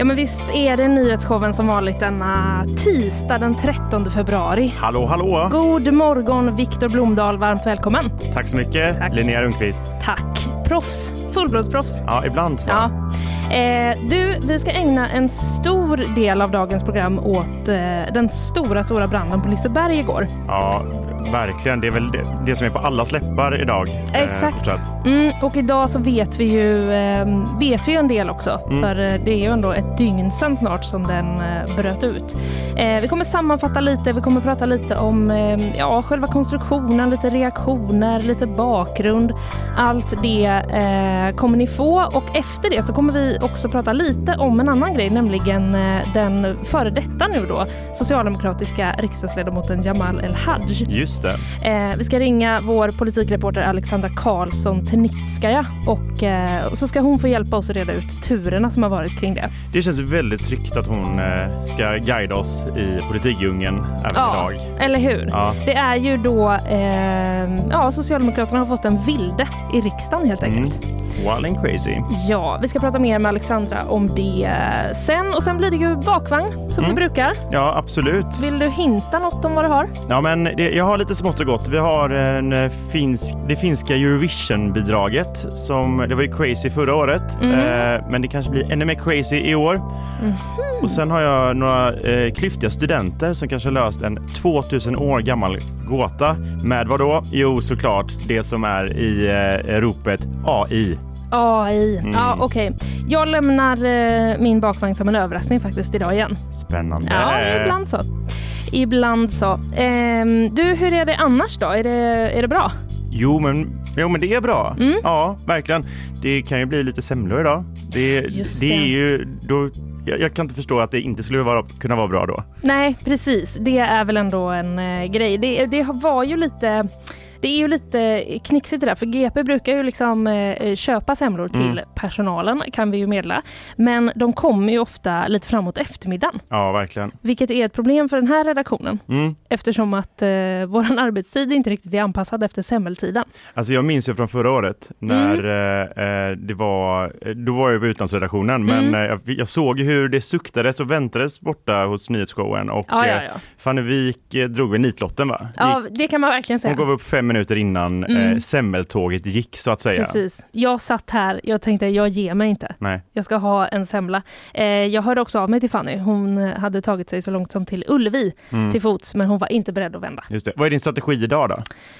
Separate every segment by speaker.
Speaker 1: Ja men visst är det nyhetsshowen som vanligt denna tisdag den 13 februari.
Speaker 2: Hallå, hallå!
Speaker 1: God morgon Viktor Blomdahl, varmt välkommen.
Speaker 2: Tack så mycket,
Speaker 1: Tack.
Speaker 2: Linnea Rundqvist.
Speaker 1: Tack. Proffs, fullblodsproffs.
Speaker 2: Ja, ibland så.
Speaker 1: Ja. Eh, du, vi ska ägna en stor del av dagens program åt eh, den stora, stora branden på Liseberg igår.
Speaker 2: Ja, verkligen. Det är väl det, det som är på alla läppar idag. eh,
Speaker 1: Exakt.
Speaker 2: fortsatt.
Speaker 1: Mm, och idag så vet vi ju, eh, vet vi en del också.
Speaker 2: Mm.
Speaker 1: För eh, det är ju ändå ett dygn sedan snart som den eh, bröt ut. Eh, vi kommer sammanfatta lite, vi kommer prata lite om eh, ja, själva konstruktionen, lite reaktioner, lite bakgrund. Allt det eh, kommer ni få och efter det så kommer vi också prata lite om en annan grej, nämligen eh, den före detta nu då socialdemokratiska riksdagsledamoten Jamal El-Haj.
Speaker 2: Just det.
Speaker 1: Eh, vi ska ringa vår politikreporter Alexandra Karlsson Tenitskaja och eh, så ska hon få hjälpa oss att reda ut turerna som har varit kring det.
Speaker 2: Det känns väldigt tryggt att hon eh, ska guida oss i politikdjungeln även
Speaker 1: Ja,
Speaker 2: idag.
Speaker 1: eller hur?
Speaker 2: Ja.
Speaker 1: Det är ju då, eh, ja, Socialdemokraterna har fått en vilde i riksdagen helt enkelt.
Speaker 2: Wild and crazy.
Speaker 1: Ja, vi ska prata mer med Alexandra om det sen och sen blir det ju bakvagn som
Speaker 2: Mm.
Speaker 1: vi brukar.
Speaker 2: Ja, absolut.
Speaker 1: Vill du hinta något om vad du har?
Speaker 2: Ja, men det, jag har lite smått och gott. Vi har en eh, finsk, det finska Eurovision-bidraget som det var ju crazy förra året,
Speaker 1: Mm.
Speaker 2: men det kanske blir ännu mer crazy i år.
Speaker 1: Mhm.
Speaker 2: Och sen har jag några eh, klyftiga studenter som kanske har löst en 2000 år gammal gåta med vad då? Jo, såklart det som är i eh, ropet AI.
Speaker 1: AI.
Speaker 2: Mm.
Speaker 1: Ja, okej. Jag lämnar eh, min bakvagn som en överraskning faktiskt idag igen.
Speaker 2: Spännande.
Speaker 1: Ja, ibland så. Ibland så. Ehm, du, hur är det annars då? Är det, är det bra?
Speaker 2: Jo, men, jo, men det är bra.
Speaker 1: Mm.
Speaker 2: Ja, verkligen. Det kan ju bli lite semlor idag. Det,
Speaker 1: Just
Speaker 2: det.
Speaker 1: det.
Speaker 2: är ju... Då, jag, jag kan inte förstå att det inte skulle vara, kunna vara bra då.
Speaker 1: Nej, precis. Det är väl ändå en eh, grej. Det, det var ju lite... Det är ju lite knixigt det där, för GP brukar ju liksom eh, köpa semlor till
Speaker 2: Mm.
Speaker 1: personalen, kan vi ju meddela. Men de kommer ju ofta lite framåt eftermiddagen,
Speaker 2: Ja, verkligen.
Speaker 1: vilket är ett problem för den här redaktionen.
Speaker 2: Mm.
Speaker 1: Eftersom att eh, vår arbetstid inte riktigt är anpassad efter semmeltiden.
Speaker 2: Alltså jag minns ju från förra året när
Speaker 1: Mm.
Speaker 2: eh, eh, det var, eh, då var jag på utlandsredaktionen, men
Speaker 1: Mm.
Speaker 2: eh, jag, jag såg hur det suktades och väntades borta hos nyhetsshowen och
Speaker 1: Ja, ja,
Speaker 2: eh,
Speaker 1: ja.
Speaker 2: Fanny Wijk eh, drog väl nitlotten va?
Speaker 1: Ja, det kan man verkligen säga.
Speaker 2: Hon gav upp fem minuter innan eh,
Speaker 1: Mm.
Speaker 2: semmeltåget gick så att säga.
Speaker 1: Precis. Jag satt här, jag tänkte jag ger mig inte.
Speaker 2: Nej.
Speaker 1: Jag ska ha en semla. Eh, jag hörde också av mig till Fanny. Hon eh, hade tagit sig så långt som till Ullevi
Speaker 2: Mm.
Speaker 1: till fots, men hon var inte beredd att vända.
Speaker 2: Just det. Vad är din strategi idag då?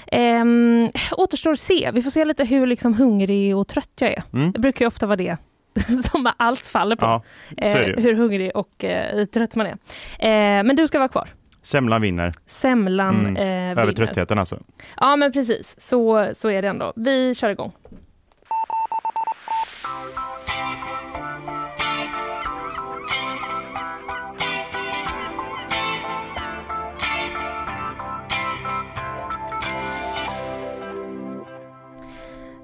Speaker 1: Ehm, återstår att se. Vi får se lite hur liksom hungrig och trött jag är.
Speaker 2: Mm.
Speaker 1: Det brukar ju ofta vara det som allt faller på.
Speaker 2: Ja.
Speaker 1: Eh, hur hungrig och eh, trött man är. Eh, men du ska vara kvar.
Speaker 2: Semlan vinner.
Speaker 1: Semlan
Speaker 2: mm.
Speaker 1: eh, vinner.
Speaker 2: Över tröttheten alltså.
Speaker 1: Ja men precis, så, så är det ändå. Vi kör igång.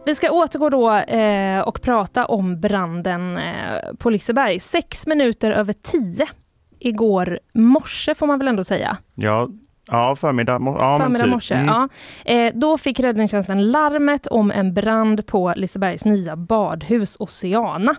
Speaker 1: Vi ska återgå då eh, och prata om branden eh, på Liseberg. Sex minuter över tio igår morse får man väl ändå säga.
Speaker 2: Ja, Ja, förmiddag, ja,
Speaker 1: förmiddag typ. morse. Mm. Ja. Eh, då fick räddningstjänsten larmet om en brand på Lisebergs nya badhus Oceana.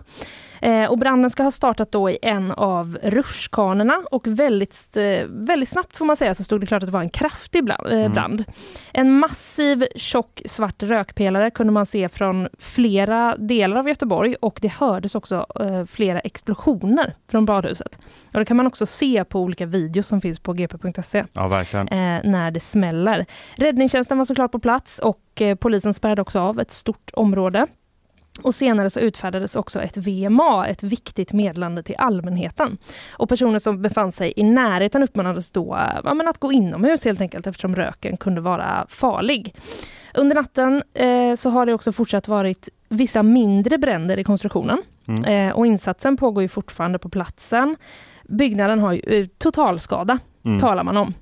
Speaker 1: Eh, och branden ska ha startat då i en av rutschkanorna och väldigt, eh, väldigt snabbt får man säga så stod det klart att det var en kraftig brand. Eh, mm. brand. En massiv tjock svart rökpelare kunde man se från flera delar av Göteborg och det hördes också eh, flera explosioner från badhuset. Och det kan man också se på olika videos som finns på gp.se.
Speaker 2: Ja, verkligen.
Speaker 1: Eh, när det smäller. Räddningstjänsten var såklart på plats och eh, polisen spärrade också av ett stort område. Och senare så utfärdades också ett VMA, ett viktigt meddelande till allmänheten. Och personer som befann sig i närheten uppmanades då ja, att gå inomhus helt enkelt eftersom röken kunde vara farlig. Under natten eh, så har det också fortsatt varit vissa mindre bränder i konstruktionen. Mm. Eh, och insatsen pågår ju fortfarande på platsen. Byggnaden har ju eh, totalskada, mm. talar man om.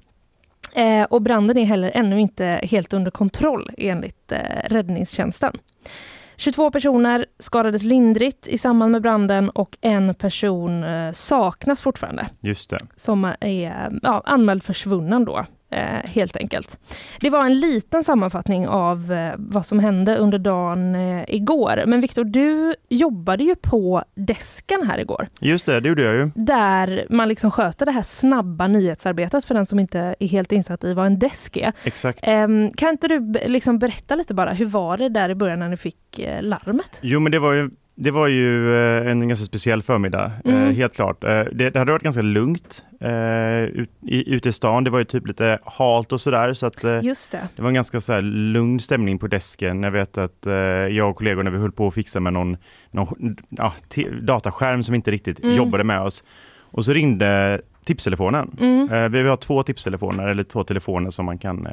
Speaker 1: Eh, och branden är heller ännu inte helt under kontroll enligt eh, räddningstjänsten. 22 personer skadades lindrigt i samband med branden och en person eh, saknas fortfarande.
Speaker 2: Just det.
Speaker 1: Som är ja, anmäld försvunnen då eh, helt enkelt. Det var en liten sammanfattning av eh, vad som hände under dagen eh, igår. Men Viktor, du jobbade ju på desken här igår.
Speaker 2: Just det, det gjorde jag ju.
Speaker 1: Där man liksom sköter det här snabba nyhetsarbetet för den som inte är helt insatt i vad en desk är.
Speaker 2: Exakt.
Speaker 1: Ehm, kan inte du liksom berätta lite bara, hur var det där i början när ni fick eh, larmet?
Speaker 2: Jo men det var ju det var ju eh, en ganska speciell förmiddag, eh, mm. helt klart. Eh, det, det hade varit ganska lugnt ute i stan. Det var ju typ lite halt och sådär. Så att,
Speaker 1: Just det.
Speaker 2: det var en ganska så lugn stämning på desken. Jag vet att jag och kollegorna vi höll på att fixa med någon, någon ja, dataskärm som inte riktigt mm. jobbade med oss. Och så ringde tipstelefonen. Mm. Vi har två tipstelefoner, eller två telefoner som man kan,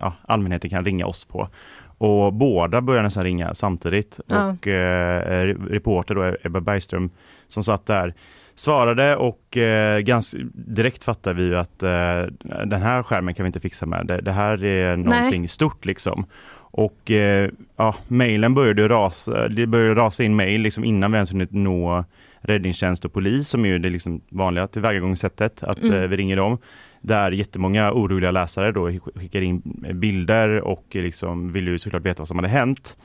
Speaker 2: ja, allmänheten kan ringa oss på. Och båda började nästan ringa samtidigt. Ja. Och eh, reporter då, Ebba Bergström, som satt där, svarade och eh, ganska direkt fattade vi att eh, den här skärmen kan vi inte fixa med. Det, det här är någonting Nej. stort liksom. Och eh, ja, mejlen började rasa, det började rasa in mejl liksom innan vi ens hunnit nå räddningstjänst och polis som är det liksom vanliga tillvägagångssättet, att mm. Eh, vi ringer dem där jättemånga oroliga läsare då skickar in bilder och liksom vill ju såklart veta vad som hade hänt.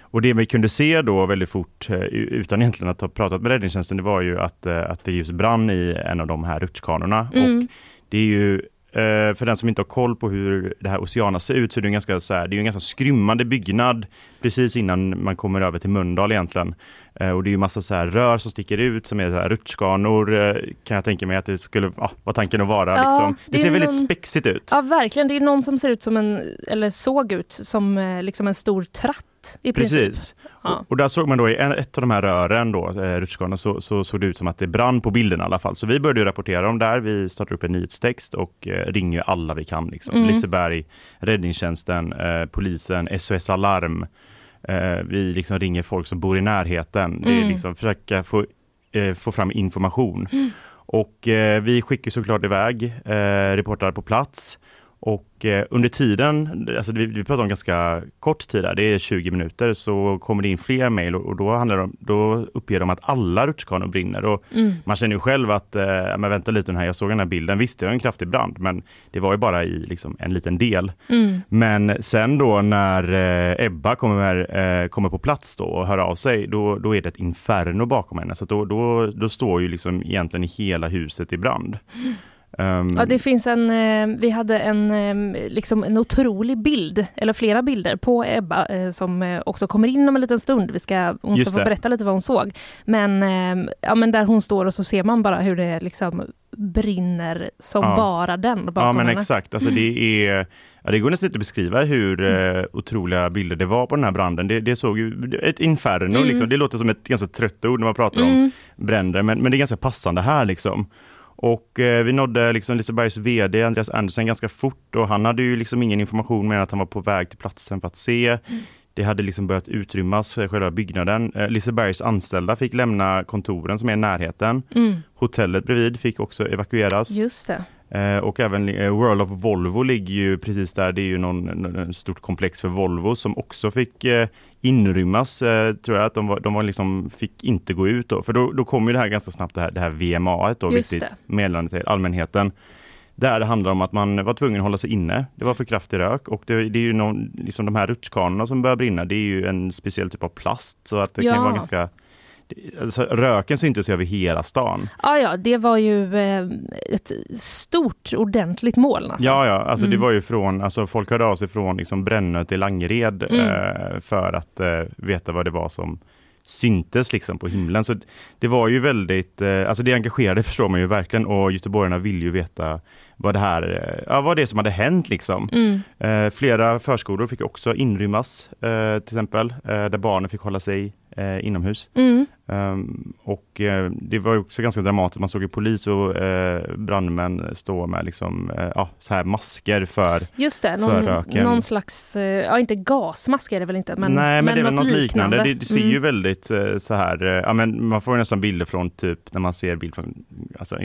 Speaker 2: Och det vi kunde se då väldigt fort, eh, utan egentligen att ha pratat med räddningstjänsten, det var ju att, eh, att det just brann i en av de här rutschkanorna. Mm. Och det är ju eh, för den som inte har koll på hur det här Oceana ser ut så är det en ganska, så här, det är en ganska skrymmande byggnad precis innan man kommer över till Mölndal egentligen. Eh, och det är ju massa så här rör som sticker ut som är så här rutschkanor eh, kan jag tänka mig att det skulle ja, vara tanken att vara. Ja, liksom. Det, det ser väldigt någon... spexigt ut.
Speaker 1: Ja verkligen, det är någon som ser ut som en, eller såg ut som eh, liksom en stor tratt i
Speaker 2: princip. Precis. Ja. Och, där såg man då i ett av de här rören då, rutschkanorna, så, så såg det ut som att det brann på bilden i alla fall. Så vi började rapportera om där. Vi startade upp en nyhetstext och eh, ringer alla vi kan. Liksom. Mm. Liseberg, räddningstjänsten, eh, polisen, SOS Alarm, vi liksom ringer folk som bor i närheten. Mm. Det är mm. liksom försöka få, eh, få fram information. Mm. Och eh, vi skickar såklart iväg eh, reportrar på plats. Och eh, under tiden, alltså vi, vi pratar om ganska kort tid där, det är 20 minuter, så kommer det in fler mejl och, och, då, handlar det om, då uppger de att alla rutschkanor brinner. Och mm. Man känner ju själv att, eh, men vänta lite här, jag såg den här bilden, visst det var en kraftig brand, men det var ju bara i liksom, en liten del. Mm. Men sen då när eh, Ebba kommer, eh, kommer på plats då och hör av sig, då, då är det ett inferno bakom henne. Så då, då, då står ju liksom egentligen hela huset i brand. Mm.
Speaker 1: Um, ja, det finns en, eh, vi hade en, eh, liksom en otrolig bild, eller flera bilder på Ebba eh, som också kommer in om en liten stund. Vi ska, hon ska få berätta lite vad hon såg. Men, ja, men där hon står och så ser man bara hur det liksom brinner som ja. bara den bakom
Speaker 2: Ja men
Speaker 1: henne.
Speaker 2: exakt, alltså det är Ja, det går nästan inte att beskriva hur mm. eh, otroliga bilder det var på den här branden. Det, det såg ju ett inferno, mm. liksom. det låter som ett ganska trött ord när man pratar mm. om bränder, men, men det är ganska passande här liksom. Och eh, vi nådde liksom Lisebergs VD Andreas Andersen ganska fort och han hade ju liksom ingen information mer än att han var på väg till platsen för att se. Mm. Det hade liksom börjat utrymmas, eh, själva byggnaden. Eh, Lisebergs anställda fick lämna kontoren som är i närheten. Mm. Hotellet bredvid fick också evakueras.
Speaker 1: Just det.
Speaker 2: Eh, och även eh, World of Volvo ligger ju precis där. Det är ju någon, stort komplex för Volvo som också fick eh, inrymmas, tror jag. att De, var, de var liksom, fick inte gå ut då. För då, då kom ju det här ganska snabbt, det här, det här VMA, då,
Speaker 1: Just
Speaker 2: viktigt meddelande till allmänheten. Där det handlar om att man var tvungen att hålla sig inne. Det var för kraftig rök och det, det är ju någon, liksom de här rutschkanorna som börjar brinna, det är ju en speciell typ av plast. Så att det
Speaker 1: Ja.
Speaker 2: kan vara ganska Alltså, röken syntes ju över hela stan.
Speaker 1: Ja, ja, det var ju eh, ett stort ordentligt moln. Alltså.
Speaker 2: Ja, ja, alltså det
Speaker 1: Mm.
Speaker 2: var ju från, alltså folk hörde av sig från liksom Brännö till Langered
Speaker 1: Mm.
Speaker 2: eh, för att eh, veta vad det var som syntes liksom på himlen. Så det var ju väldigt, eh, alltså det engagerade förstår man ju verkligen och göteborgarna vill ju veta vad det här, eh, ja vad det som hade hänt liksom.
Speaker 1: Mm.
Speaker 2: Eh, flera förskolor fick också inrymmas, eh, till exempel, eh, där barnen fick hålla sig eh, inomhus.
Speaker 1: Mm.
Speaker 2: Um, och eh, det var också ganska dramatiskt, man såg ju polis och brandmän stå med liksom, ja, så här masker för
Speaker 1: Just det,
Speaker 2: För
Speaker 1: någon,
Speaker 2: röken.
Speaker 1: någon slags, ja inte gasmask är det väl inte, men,
Speaker 2: Nej men, det är
Speaker 1: något
Speaker 2: något liknande. Det, det ser
Speaker 1: Mm.
Speaker 2: ju väldigt så här, ja men man får ju nästan bilder från typ när man ser bild från alltså,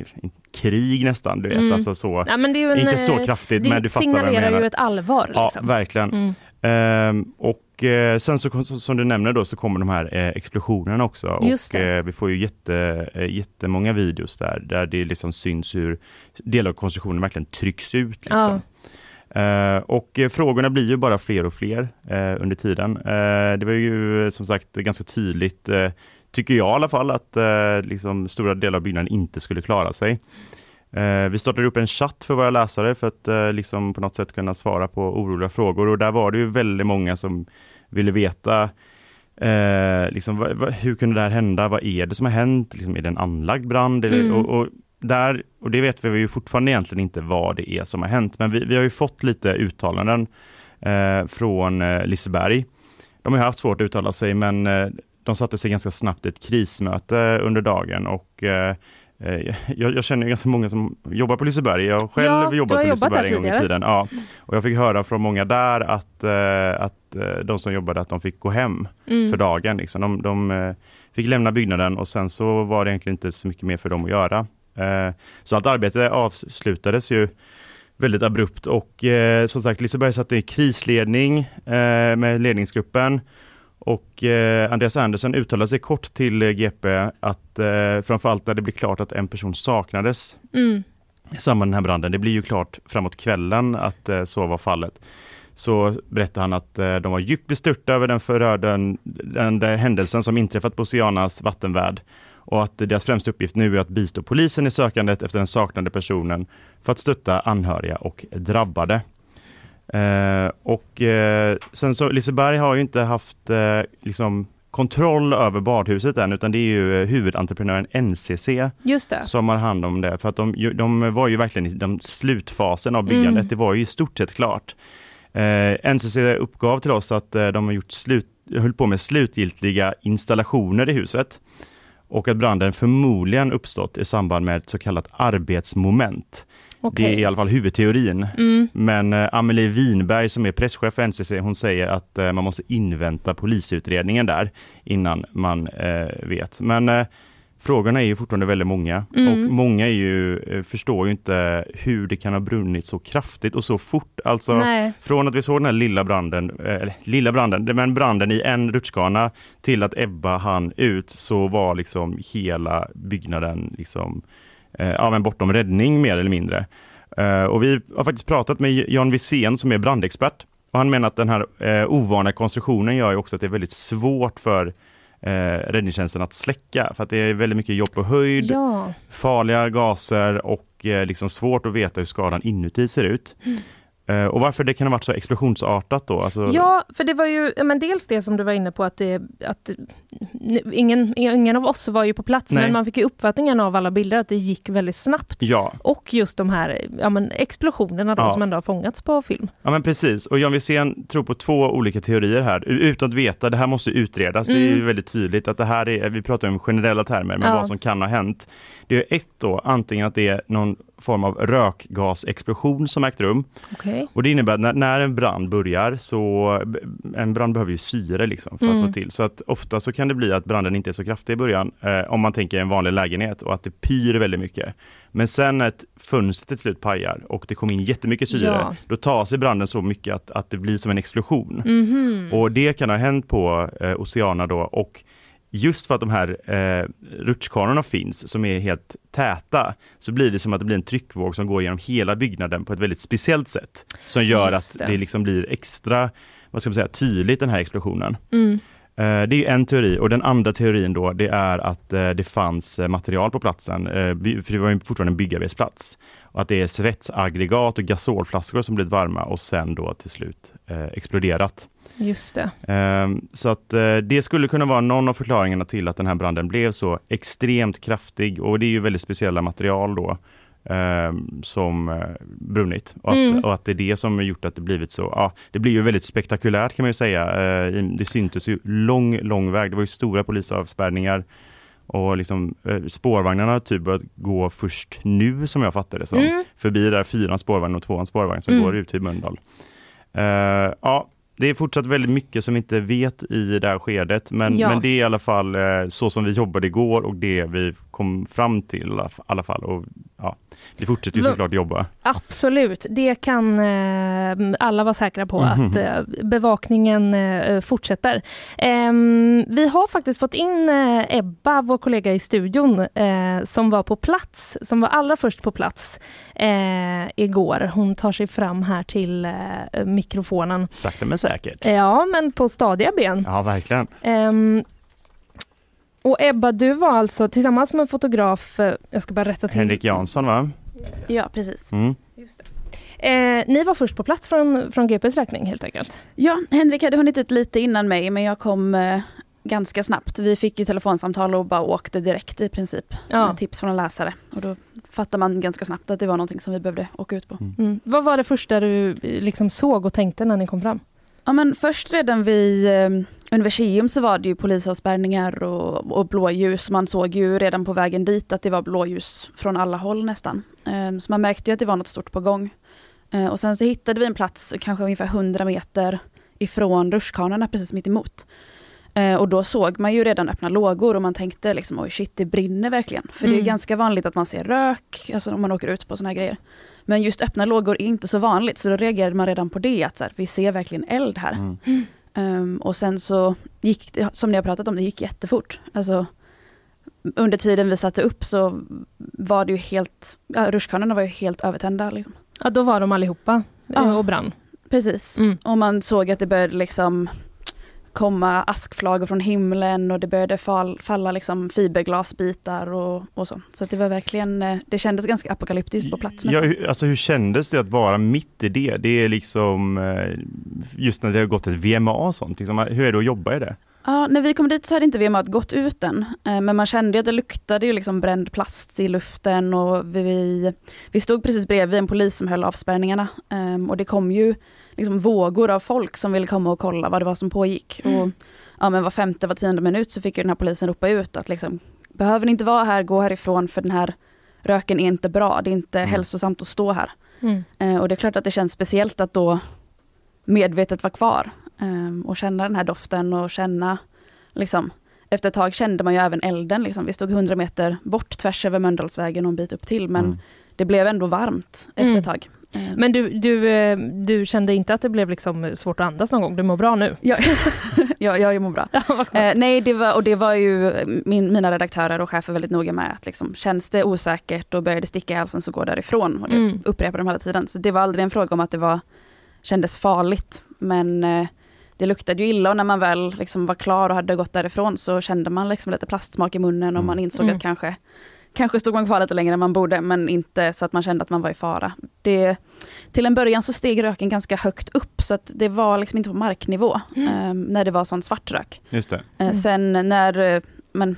Speaker 2: krig nästan, du vet,
Speaker 1: Mm.
Speaker 2: alltså så.
Speaker 1: Ja, men det är en,
Speaker 2: Inte så
Speaker 1: eh,
Speaker 2: kraftigt,
Speaker 1: det
Speaker 2: men du fattar vad jag
Speaker 1: signalerar
Speaker 2: menar.
Speaker 1: ju ett allvar.
Speaker 2: Ja,
Speaker 1: Liksom.
Speaker 2: verkligen.
Speaker 1: Mm.
Speaker 2: Ehm, och eh, sen så som du nämner då så kommer de här eh, explosionerna också.
Speaker 1: Just
Speaker 2: och
Speaker 1: det.
Speaker 2: eh, vi får ju jätte, eh, jättemånga videos där, där det liksom syns hur delar av konstruktionen verkligen trycks ut. Liksom. Eh, och eh, frågorna blir ju bara fler och fler under tiden. Eh, det var ju som sagt ganska tydligt, tycker jag i alla fall, att liksom stora delar av byggnaden inte skulle klara sig. Eh, vi startade upp en chatt för våra läsare för att eh, liksom på något sätt kunna svara på oroliga frågor och där var det ju väldigt många som ville veta eh, liksom, vad, vad, hur kunde det här hända? Vad är det som har hänt? Liksom, är det en anlagd brand?
Speaker 1: Mm.
Speaker 2: och, och, där, och det vet vi ju fortfarande egentligen inte vad det är som har hänt, men vi, vi har ju fått lite uttalanden eh, från eh, Liseberg. De har haft svårt att uttala sig, men eh, de satte sig ganska snabbt i ett krismöte under dagen och jag, jag känner ganska många som jobbar på Liseberg. Jag själv
Speaker 1: Ja,
Speaker 2: jobbat på
Speaker 1: jobbat
Speaker 2: Liseberg en gång i tiden. Ja. Och jag fick höra från många där att, eh, att eh, de som jobbade att de fick gå hem
Speaker 1: Mm.
Speaker 2: för dagen. Liksom. De, de eh, fick lämna byggnaden och sen så var det egentligen inte så mycket mer för dem att göra. Eh, Så allt arbete avslutades ju väldigt abrupt och eh, som sagt Liseberg satte i krisledning eh, med ledningsgruppen och eh, Andreas Andersson uttalade sig kort till eh, GP att eh, framförallt när det blev klart att en person saknades
Speaker 1: Mm.
Speaker 2: i samband med den här branden, det blir ju klart framåt kvällen att eh, så var fallet, så berättade han att eh, de var djupt bestörta över den förödande händelsen som inträffat på Oceanas vattenvärld och att deras främsta uppgift nu är att bistå polisen i sökandet efter den saknade personen för att stötta anhöriga och drabbade. Eh, och eh, sen så Liseberg har ju inte haft eh, liksom kontroll över badhuset än, utan det är ju eh, huvudentreprenören NCC som har hand om det. För att de, de var ju verkligen i de slutfasen av byggandet.
Speaker 1: Mm.
Speaker 2: Det var ju i stort sett klart. Eh, NCC uppgav till oss att de har gjort slut, höll på med slutgiltiga installationer i huset och att branden förmodligen uppstått i samband med ett så kallat arbetsmoment.
Speaker 1: Okej.
Speaker 2: Det är i alla fall huvudteorin.
Speaker 1: Mm.
Speaker 2: Men eh, Amelie Winberg som är presschef för NCC, hon säger att eh, man måste invänta polisutredningen där innan man eh, vet. Men eh, frågorna är ju fortfarande väldigt många
Speaker 1: Mm.
Speaker 2: och många är ju, eh, förstår ju inte hur det kan ha brunnit så kraftigt och så fort. Alltså
Speaker 1: Nej.
Speaker 2: från att vi såg den här lilla branden, eh, eller lilla branden, men branden i en rutschkana till att Ebba hann ut så var liksom hela byggnaden liksom, eh, ja, men bortom räddning mer eller mindre. Eh, och vi har faktiskt pratat med Jan Wisén som är brandexpert och han menar att den här eh, ovana konstruktionen gör ju också att det är väldigt svårt för eh, räddningstjänsten att släcka för att det är väldigt mycket jobb på höjd,
Speaker 1: Ja.
Speaker 2: farliga gaser och eh, liksom svårt att veta hur skadan inuti ser ut. Eh, och varför det kan ha varit så explosionsartat då? Alltså,
Speaker 1: Ja, för det var ju men dels det som du var inne på att, det, att ingen, ingen av oss var ju på plats,
Speaker 2: Nej.
Speaker 1: men man fick ju uppfattningen av alla bilder att det gick väldigt snabbt.
Speaker 2: ja,
Speaker 1: Och just de här ja, men explosionerna då,
Speaker 2: Ja.
Speaker 1: som ändå har fångats på film.
Speaker 2: Ja men precis, och Jan Wirsén tror på två olika teorier här, utan att veta, det här måste utredas. Det är ju
Speaker 1: Mm.
Speaker 2: väldigt tydligt att det här är, vi pratar om generella termer, men
Speaker 1: Ja.
Speaker 2: vad som kan ha hänt. Det är ett då, antingen att det är någon form av rökgasexplosion som ägt rum.
Speaker 1: Okej.
Speaker 2: Och det innebär att när, när en brand börjar så, en brand behöver ju syre liksom för att
Speaker 1: Mm.
Speaker 2: få till. Så att ofta så kan det bli att branden inte är så kraftig i början, eh, om man tänker en vanlig lägenhet och att det pyr väldigt mycket. Men sen när ett fönster till slut pajar och det kommer in jättemycket syre,
Speaker 1: Ja.
Speaker 2: då tar sig branden så mycket att, att det blir som en explosion.
Speaker 1: Mhm.
Speaker 2: Och det kan ha hänt på eh, Oceana då och just för att de här eh, rutschkanorna finns som är helt täta så blir det som att det blir en tryckvåg som går genom hela byggnaden på ett väldigt speciellt sätt. Som gör
Speaker 1: Just
Speaker 2: att
Speaker 1: det.
Speaker 2: det liksom blir extra, vad ska man säga, tydligt den här explosionen.
Speaker 1: Mm.
Speaker 2: Eh, Det är en teori och den andra teorin då det är att eh, det fanns eh, material på platsen, för det var ju fortfarande en byggarbetsplats. Och att det är svetsaggregat och gasolflaskor som blivit varma och sen då till slut eh, exploderat.
Speaker 1: Just det.
Speaker 2: Ehm, Så att eh, det skulle kunna vara någon av förklaringarna till att den här branden blev så extremt kraftig och det är ju väldigt speciella material då ehm, som eh, brunnit och att,
Speaker 1: Mm.
Speaker 2: och att det är det som har gjort att det blivit så, ja det blir ju väldigt spektakulärt kan man ju säga. Eh, i- Det syntes ju lång, lång väg, det var ju stora polisavspärrningar och liksom eh, spårvagnarna har typ börjat gå först nu som jag fattar det som.
Speaker 1: Mm.
Speaker 2: Förbi där fyran spårvagn och tvåan spårvagn som
Speaker 1: Mm.
Speaker 2: går ut till Mölndal. Eh, ja, det är fortsatt väldigt mycket som vi inte vet i det här skedet, men,
Speaker 1: Ja.
Speaker 2: men det är i alla fall eh, så som vi jobbade igår och det vi kom fram till i alla- fall. Och, ja, vi fortsätter ju såklart jobba.
Speaker 1: Absolut, det kan eh, alla vara säkra på att eh, bevakningen eh, fortsätter. Ehm, vi har faktiskt fått in eh, Ebba, vår kollega i studion, eh, som var på plats, som var allra först på plats eh, igår. Hon tar sig fram här till mikrofonen.
Speaker 2: Sakta men säkert.
Speaker 1: Ja, men på stadiga ben.
Speaker 2: Ja, verkligen.
Speaker 1: Och Ebba, du var alltså tillsammans med en fotograf, eh, jag ska bara rätta till.
Speaker 2: Henrik Jansson va?
Speaker 3: Ja, precis.
Speaker 2: Mm.
Speaker 1: Eh, ni var först på plats från, från GPs räkning helt enkelt.
Speaker 3: Ja, Henrik hade hunnit ut lite innan mig, men jag kom eh, ganska snabbt. Vi fick ju telefonsamtal och bara åkte direkt i princip.
Speaker 1: Ja.
Speaker 3: Med tips från en läsare. Och då fattar man ganska snabbt att det var någonting som vi behövde åka ut på.
Speaker 1: Mm. Vad var det första du eh, liksom såg och tänkte när ni kom fram?
Speaker 3: Ja men först redan vid eh, Universium så var det ju polisavspärrningar och, och blåljus. Man såg ju redan på vägen dit att det var blåljus från alla håll nästan. Eh, så man märkte ju att det var något stort på gång. Eh, och sen så hittade vi en plats kanske ungefär 100 meter ifrån rutschkanorna precis mitt emot. Eh, och då såg man ju redan öppna lågor och man tänkte liksom oj shit det brinner verkligen. För det är
Speaker 1: Mm.
Speaker 3: ganska vanligt att man ser rök, alltså om man åker ut på såna här grejer. Men just öppna lågor är inte så vanligt så då reagerade man redan på det att så här, vi ser verkligen eld här.
Speaker 2: Mm.
Speaker 3: Ehm, och sen så gick det, som ni har pratat om, det gick jättefort. Alltså, under tiden vi satte upp så var det ju helt, ja, rutschkanorna var ju helt övertända. Liksom.
Speaker 1: Ja, då var de allihopa eh,
Speaker 3: Ja.
Speaker 1: och brann.
Speaker 3: Precis.
Speaker 1: Mm.
Speaker 3: Och man såg att det började liksom komma askflagor från himlen och det började fall, falla liksom fiberglasbitar och, och så. Så det var verkligen, eh, det kändes ganska apokalyptiskt på plats.
Speaker 2: Ja, hur- alltså hur kändes det att vara mitt i det? Det är liksom eh, just när det har gått ett VMA och sånt. Liksom, hur är det att jobba i det?
Speaker 3: Ja, när vi kom dit så hade inte VMA gått ut än. Eh, Men man kände att det luktade ju liksom bränd plast i luften och vi, vi stod precis bredvid en polis som höll avspärrningarna. Ehm, Och det kom ju liksom vågor av folk som ville komma och kolla vad det var som pågick. Och ja, men var femte, var tionde minut så fick ju den här polisen ropa ut att liksom, behöver ni inte vara här, gå härifrån för den här röken är inte bra, det är inte
Speaker 2: Mm.
Speaker 3: hälsosamt att stå här.
Speaker 1: Mm.
Speaker 3: Eh, och det är klart att det känns speciellt att då medvetet vara kvar eh, och känna den här doften och känna, liksom, efter ett tag kände man ju även elden. Liksom. Vi stod 100 meter bort tvärs över Mölndalsvägen och en bit upp till, men
Speaker 2: Mm.
Speaker 3: det blev ändå varmt efter
Speaker 1: Mm.
Speaker 3: ett tag. Eh,
Speaker 1: Men du, du, eh, du kände inte att det blev liksom svårt att andas någon gång? Du mår bra nu?
Speaker 3: ja, ja, jag mår bra.
Speaker 1: Ja.
Speaker 3: Eh, nej, det var, och det var ju min, mina redaktörer och chefer väldigt noga med att liksom, känns det osäkert och börjar det sticka i halsen så gå därifrån. Och det
Speaker 1: Mm.
Speaker 3: upprepar de hela tiden. Så det var aldrig en fråga om att det var, kändes farligt. Men eh, det luktade ju illa och när man väl liksom var klar och hade gått därifrån så kände man liksom lite plastsmak i munnen och
Speaker 2: Mm.
Speaker 3: man insåg
Speaker 1: Mm.
Speaker 3: att kanske Kanske stod man kvar lite längre än man borde men inte så att man kände att man var i fara. Det, till en början så steg röken ganska högt upp så att det var liksom inte på marknivå eh, när det var sån svart rök.
Speaker 2: Just det.
Speaker 3: Eh,
Speaker 1: Mm.
Speaker 3: Sen när eh, men,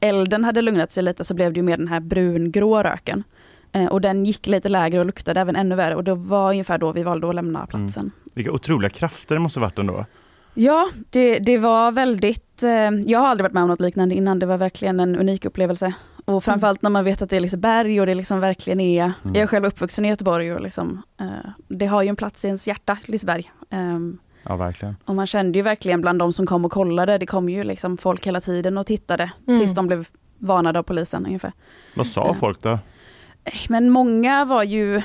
Speaker 3: elden hade lugnat sig lite så blev det ju mer den här brungrå röken. Eh, och den gick lite lägre och luktade även ännu värre och det var ungefär då vi valde att lämna platsen.
Speaker 2: Vilka otroliga krafter det måste varit ändå.
Speaker 3: Ja, det, det var väldigt, eh, jag har aldrig varit med om något liknande innan, det var verkligen en unik upplevelse. Och framförallt när man vet att det är Liseberg och det liksom verkligen är,
Speaker 2: Mm.
Speaker 3: jag är själv uppvuxen i Göteborg och liksom, eh, det har ju en plats i ens hjärta, Liseberg. Ehm,
Speaker 2: Ja, verkligen.
Speaker 3: och man kände ju verkligen bland de som kom och kollade, det kom ju liksom folk hela tiden och tittade
Speaker 1: Mm.
Speaker 3: tills de blev varnade av polisen ungefär.
Speaker 2: Vad sa
Speaker 3: Ja.
Speaker 2: folk då?
Speaker 3: Men många var ju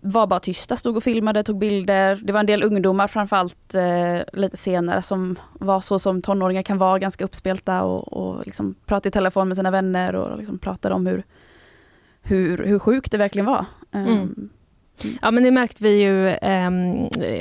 Speaker 3: var bara tysta, stod och filmade, tog bilder. Det var en del ungdomar framförallt eh, lite senare som var så som tonåringar kan vara, ganska uppspelta och, och liksom pratade i telefon med sina vänner och liksom pratade om hur, hur, hur sjukt det verkligen var.
Speaker 1: Mm.
Speaker 3: Um,
Speaker 1: Ja men det märkte vi ju eh,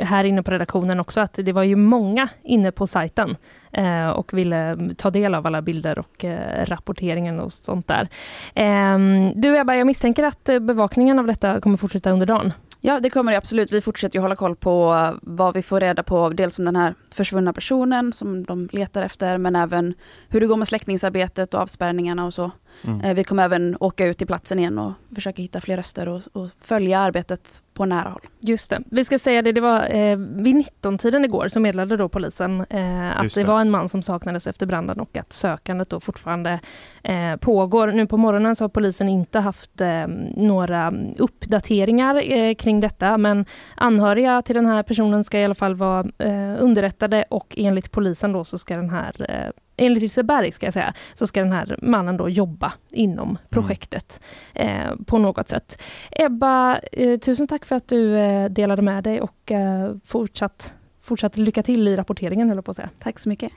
Speaker 1: här inne på redaktionen också att det var ju många inne på sajten eh, och ville ta del av alla bilder och eh, rapporteringen och sånt där. Ehm, du Ebba, jag misstänker att eh, bevakningen av detta kommer fortsätta under dagen.
Speaker 3: Ja, det kommer det absolut. Vi fortsätter ju hålla koll på eh, vad vi får reda på, dels om den här försvunna personen som de letar efter, men även hur det går med släckningsarbetet och avspärrningarna och så.
Speaker 2: Mm.
Speaker 3: Eh, Vi kommer även åka ut till platsen igen och försöka hitta fler röster och, och följa arbetet på nära håll.
Speaker 1: Just det. Vi ska säga det, det var eh, vid 19-tiden igår så meddelade då polisen eh, att det.
Speaker 2: det.
Speaker 1: var en man som saknades efter branden och att sökandet då fortfarande eh, pågår. Nu på morgonen så har polisen inte haft eh, några uppdateringar eh, kring detta men anhöriga till den här personen ska i alla fall vara eh, underrättade och enligt polisen då så ska den här eh, Enligt Liseberg ska jag säga, så ska den här mannen då jobba inom projektet eh, på något sätt. Ebba, eh, tusen tack för att du eh, delade med dig och eh, fortsatt, fortsatt lycka till i rapporteringen höll jag på att säga.
Speaker 3: Tack så mycket.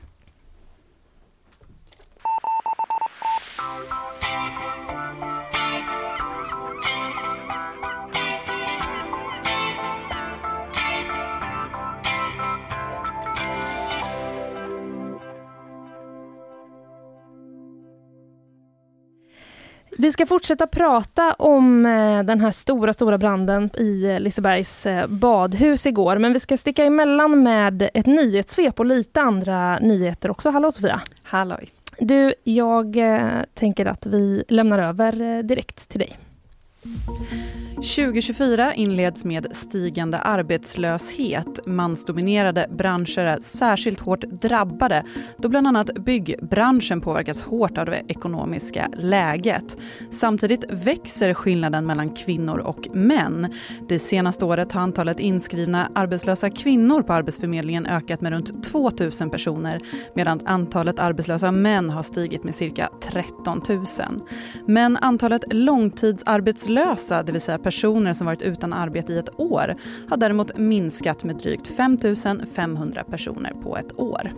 Speaker 1: Vi ska fortsätta prata om eh, den här stora, stora branden i eh, Lisebergs eh, badhus igår. Men vi ska sticka emellan med ett nyhetssvep och lite andra nyheter också. Hallå Sofia!
Speaker 4: Halloj.
Speaker 1: Du, jag tänker att vi lämnar över direkt till dig.
Speaker 4: 2024 inleds med stigande arbetslöshet. Mansdominerade branscher är särskilt hårt drabbade då bland annat byggbranschen påverkas hårt av det ekonomiska läget. Samtidigt växer skillnaden mellan kvinnor och män. Det senaste året har antalet inskrivna arbetslösa kvinnor på Arbetsförmedlingen ökat med runt 2 000 personer medan antalet arbetslösa män har stigit med cirka 13 000. Men antalet långtidsarbetslösa, det vill säga personer som varit utan arbete i ett år, har däremot minskat med drygt 5 500 personer på ett år.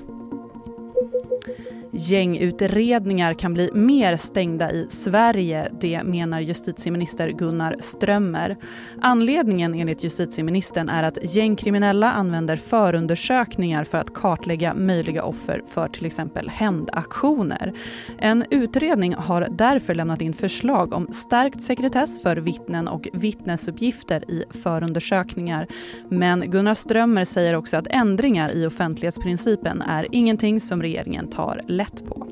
Speaker 4: Gängutredningar kan bli mer stängda i Sverige, det menar justitieminister Gunnar Strömmer. Anledningen enligt justitieministern är att gängkriminella använder förundersökningar för att kartlägga möjliga offer för till exempel hämndaktioner. En utredning har därför lämnat in förslag om stärkt sekretess för vittnen och vittnesuppgifter i förundersökningar. Men Gunnar Strömmer säger också att ändringar i offentlighetsprincipen är ingenting som regeringen tar lätt på.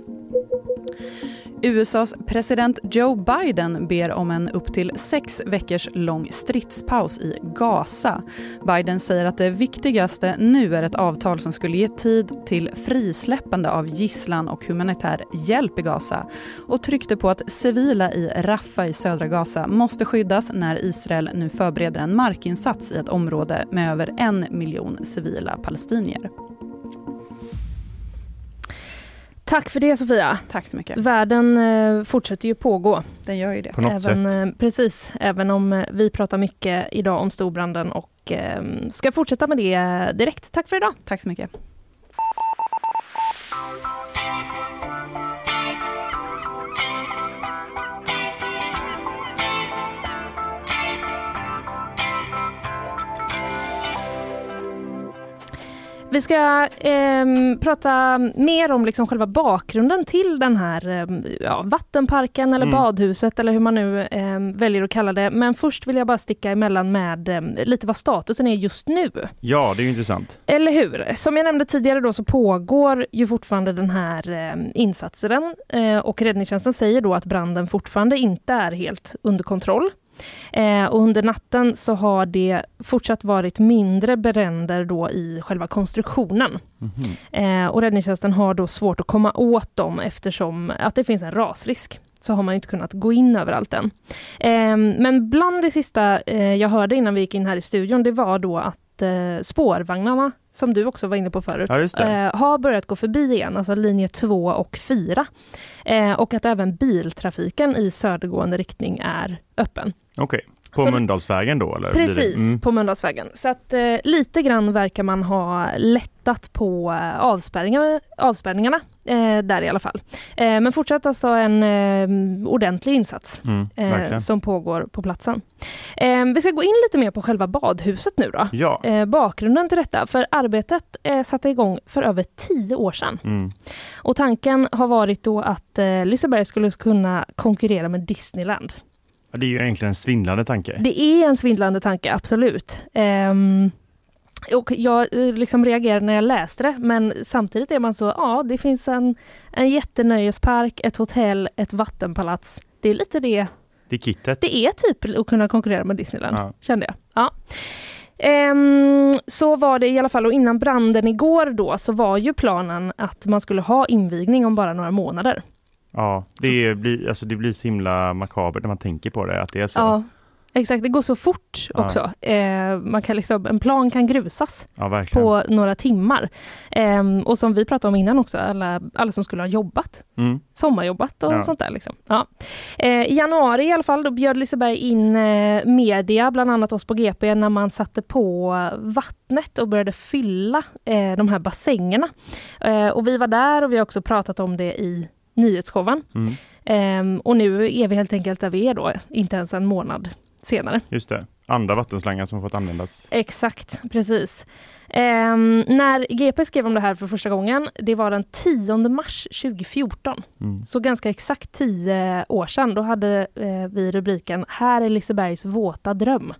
Speaker 4: USAs president Joe Biden ber om en upp till sex veckors lång stridspaus i Gaza. Biden säger att det viktigaste nu är ett avtal som skulle ge tid till frisläppande av gisslan och humanitär hjälp i Gaza och tryckte på att civila i Rafah i södra Gaza måste skyddas när Israel nu förbereder en markinsats i ett område med över en miljon civila palestinier.
Speaker 1: Tack för det Sofia.
Speaker 4: Tack så mycket.
Speaker 1: Världen eh, fortsätter ju pågå.
Speaker 4: Den gör ju det.
Speaker 2: På något
Speaker 1: även,
Speaker 2: sätt.
Speaker 1: eh, Precis, även om eh, vi pratar mycket idag om storbranden och ska fortsätta med det direkt. Tack för idag.
Speaker 4: Tack så mycket.
Speaker 1: Vi ska ehm, prata mer om liksom själva bakgrunden till den här ehm, ja, vattenparken eller
Speaker 2: Mm.
Speaker 1: badhuset eller hur man nu ehm, väljer att kalla det. Men först vill jag bara sticka emellan med ehm, lite vad statusen är just nu.
Speaker 2: Ja, det är ju intressant.
Speaker 1: Eller hur? Som jag nämnde tidigare då så pågår ju fortfarande den här eh, insatsen eh, och räddningstjänsten säger då att branden fortfarande inte är helt under kontroll. Eh, och under natten så har det fortsatt varit mindre bränder då i själva konstruktionen.
Speaker 2: Mhm.
Speaker 1: Eh, och räddningstjänsten har då svårt att komma åt dem eftersom att det finns en rasrisk. så har man inte kunnat gå in överallt än. Eh, men bland det sista eh, jag hörde innan vi gick in här i studion, det var då att eh, spårvagnarna, som du också var inne på förut,
Speaker 2: Ja,
Speaker 1: eh, har börjat gå förbi igen, alltså linje 2 och 4. Eh, och att även biltrafiken i södergående riktning är öppen.
Speaker 2: Okej. På
Speaker 1: Så-
Speaker 2: Mölndalsvägen då eller?
Speaker 1: Precis,
Speaker 2: Mm.
Speaker 1: på Mölndalsvägen. Så att eh, lite grann verkar man ha lättat på eh, avspärrningarna, avspärrningarna eh, där i alla fall. Eh, men fortsatt alltså en eh, ordentlig insats
Speaker 2: Mm,
Speaker 1: eh, som pågår på platsen. Eh, vi ska gå in lite mer på själva badhuset nu då.
Speaker 2: Ja.
Speaker 1: Eh, bakgrunden till detta, för arbetet eh, satte igång för över tio år sedan.
Speaker 2: Mm.
Speaker 1: Och tanken har varit då att eh, Liseberg skulle kunna konkurrera med Disneyland.
Speaker 2: Det är ju egentligen en svindlande tanke.
Speaker 1: Det är en svindlande tanke, absolut. Ehm, och jag eh, liksom reagerade när jag läste det, men samtidigt är man så, ja, det finns en, en jättenöjespark, ett hotell, ett vattenpalats. Det är lite det,
Speaker 2: Det är kittet.
Speaker 1: det är typ att kunna konkurrera med Disneyland,
Speaker 2: Ja.
Speaker 1: kände jag. Ja. Ehm, så var det i alla fall, och innan branden igår då, så var ju planen att man skulle ha invigning om bara några månader.
Speaker 2: Ja, det blir, alltså det blir så himla makabert när man tänker på det, att det är så.
Speaker 1: Ja, exakt. Det går så fort
Speaker 2: Ja.
Speaker 1: också. Eh, man kan liksom, en plan kan grusas.
Speaker 2: Ja,
Speaker 1: på några timmar. Ehm, och som vi pratade om innan också, alla, alla som skulle ha jobbat,
Speaker 2: Mm.
Speaker 1: sommarjobbat och
Speaker 2: Ja.
Speaker 1: sånt där. Liksom. Ja. Eh, I januari i alla fall, då bjöd Liseberg in eh, media, bland annat oss på GP, när man satte på vattnet och började fylla eh, de här bassängerna. Eh, och vi var där och vi har också pratat om det i nyhetsshowen.
Speaker 2: Mm.
Speaker 1: Ehm, och nu är vi helt enkelt där vi är då, inte ens en månad senare.
Speaker 2: Just det. Andra vattenslangar som fått användas.
Speaker 1: Exakt, precis. Ehm, när GP skrev om det här för första gången, det var den 10 mars 2014.
Speaker 2: Mm.
Speaker 1: Så ganska exakt tio år sedan, då hade eh, vi rubriken Här är Lisebergs våta dröm.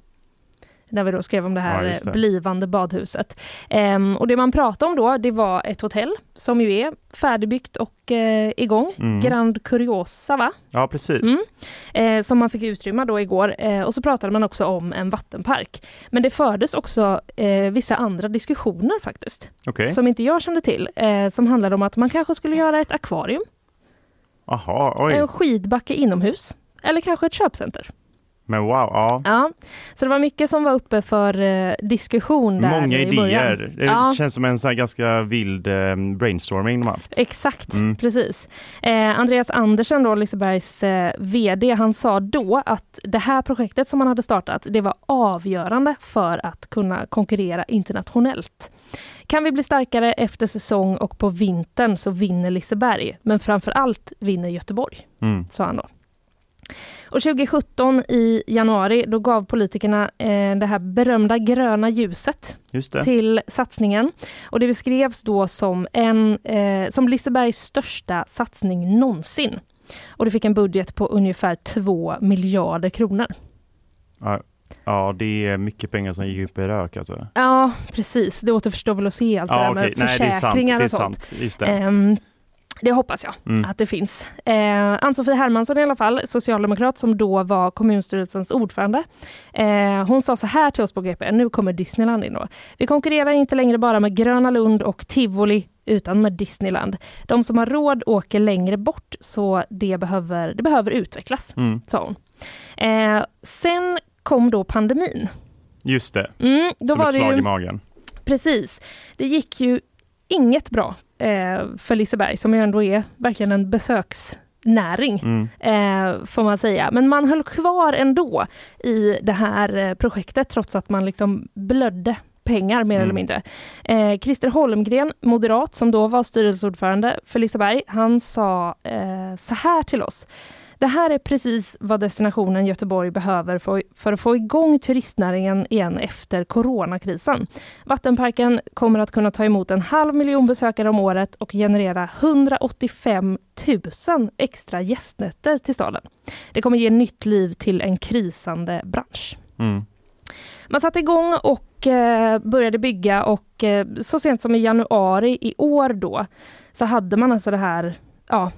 Speaker 1: När vi då skrev om det här
Speaker 2: Ja, just det.
Speaker 1: eh, blivande badhuset. Ehm, och det man pratade om då, det var ett hotell som ju är färdigbyggt och eh, igång.
Speaker 2: Mm.
Speaker 1: Grand Curiosa va?
Speaker 2: Ja, precis.
Speaker 1: Mm. eh, som man fick utrymma då igår. Eh, och så pratade man också om en vattenpark. Men det fördes också eh, vissa andra diskussioner faktiskt,
Speaker 2: Okej.
Speaker 1: som inte jag kände till, eh, som handlade om att man kanske skulle göra ett akvarium,
Speaker 2: Jaha, oj.
Speaker 1: en skidbacke inomhus, eller kanske ett köpcenter.
Speaker 2: Men wow, ja.
Speaker 1: Ja, så det var mycket som var uppe för eh, diskussion där
Speaker 2: Många
Speaker 1: i början.
Speaker 2: idéer. Det
Speaker 1: Ja.
Speaker 2: känns som en här ganska vild eh, brainstorming de haft.
Speaker 1: Exakt,
Speaker 2: Mm.
Speaker 1: precis. Eh, Andreas Andersen, då, Lisebergs eh, VD, han sa då att det här projektet som man hade startat, det var avgörande för att kunna konkurrera internationellt. Kan vi bli starkare efter säsong och på vintern så vinner Liseberg, men framför allt vinner Göteborg,
Speaker 2: Mm.
Speaker 1: sa han då. Och 2017 i januari, då gav politikerna eh, det här berömda gröna ljuset
Speaker 2: det.
Speaker 1: till satsningen. Och det beskrevs då som, en, eh, som Lisebergs största satsning någonsin. Och det fick en budget på ungefär 2 miljarder kronor.
Speaker 2: Ja, ja, det är mycket pengar som gick upp i rök alltså.
Speaker 1: Ja, precis. Det återstår väl att se allt det
Speaker 2: Ja,
Speaker 1: där
Speaker 2: okej.
Speaker 1: med
Speaker 2: Nej, det är sant.
Speaker 1: försäkringar
Speaker 2: Det är
Speaker 1: och sånt.
Speaker 2: sant. Just det.
Speaker 1: Ehm, det hoppas jag
Speaker 2: Mm.
Speaker 1: att det finns. Eh, Ann-Sofie Hermansson i alla fall, socialdemokrat som då var kommunstyrelsens ordförande. Eh, hon sa så här till oss på GP, nu kommer Disneyland in då. Vi konkurrerar inte längre bara med Gröna Lund och Tivoli utan med Disneyland. De som har råd åker längre bort så det behöver, det behöver utvecklas,
Speaker 2: Mm.
Speaker 1: sa hon. Eh, sen kom då pandemin.
Speaker 2: Just det.
Speaker 1: Mm, då
Speaker 2: som
Speaker 1: var
Speaker 2: ett
Speaker 1: det
Speaker 2: slag
Speaker 1: ju,
Speaker 2: i magen.
Speaker 1: Precis. Det gick ju inget bra för Liseberg som ju ändå är verkligen en besöksnäring.
Speaker 2: Mm.
Speaker 1: Eh, får man säga. Men man höll kvar ändå i det här eh, projektet trots att man liksom blödde pengar mer
Speaker 2: Mm.
Speaker 1: eller mindre. Eh, Christer Holmgren, moderat, som då var styrelseordförande för Liseberg, han sa eh, så här till oss. Det här är precis vad destinationen Göteborg behöver för, för att få igång turistnäringen igen efter coronakrisen. Vattenparken kommer att kunna ta emot en halv miljon besökare om året och generera 185 000 extra gästnätter till staden. Det kommer ge nytt liv till en krisande bransch.
Speaker 2: Mm.
Speaker 1: Man satte igång och eh, började bygga och eh, så sent som i januari i år då så hade man alltså det här ja,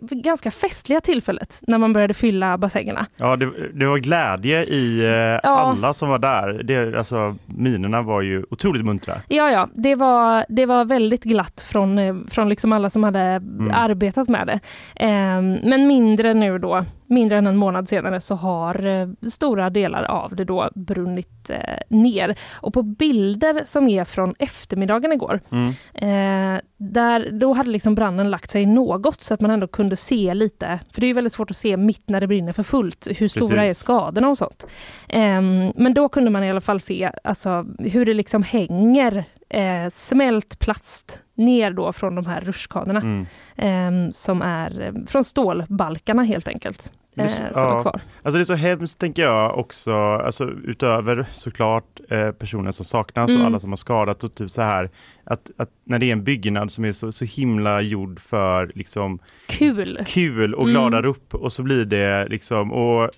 Speaker 1: ganska festliga tillfället när man började fylla bassängerna.
Speaker 2: Ja, det, det var glädje i eh, alla som var där. Det, alltså, minerna var ju otroligt muntra.
Speaker 1: Ja, ja, det var, det var väldigt glatt från, eh, från liksom alla som hade mm. arbetat med det. Eh, men mindre nu då, mindre än en månad senare så har eh, stora delar av det då brunnit eh, ner. Och på bilder som är från eftermiddagen igår, mm. eh, där, då hade liksom branden lagt sig något så att man ändå kunde se lite, för det är väldigt svårt att se mitt när det brinner för fullt, hur stora Precis. är skadorna och sånt. Ehm, men då kunde man i alla fall se alltså, hur det liksom hänger eh, smält plast ner då från de här rutschkanorna. Mm. Eh, som är eh, från stålbalkarna helt enkelt. Eh, som ja. är kvar.
Speaker 2: Alltså det är så hemskt tänker jag också, alltså utöver såklart eh, personer som saknas mm. och alla som har skadat och typ så här att, att när det är en byggnad som är så, så himla gjord för liksom
Speaker 1: kul,
Speaker 2: kul och gladar mm. upp och så blir det liksom och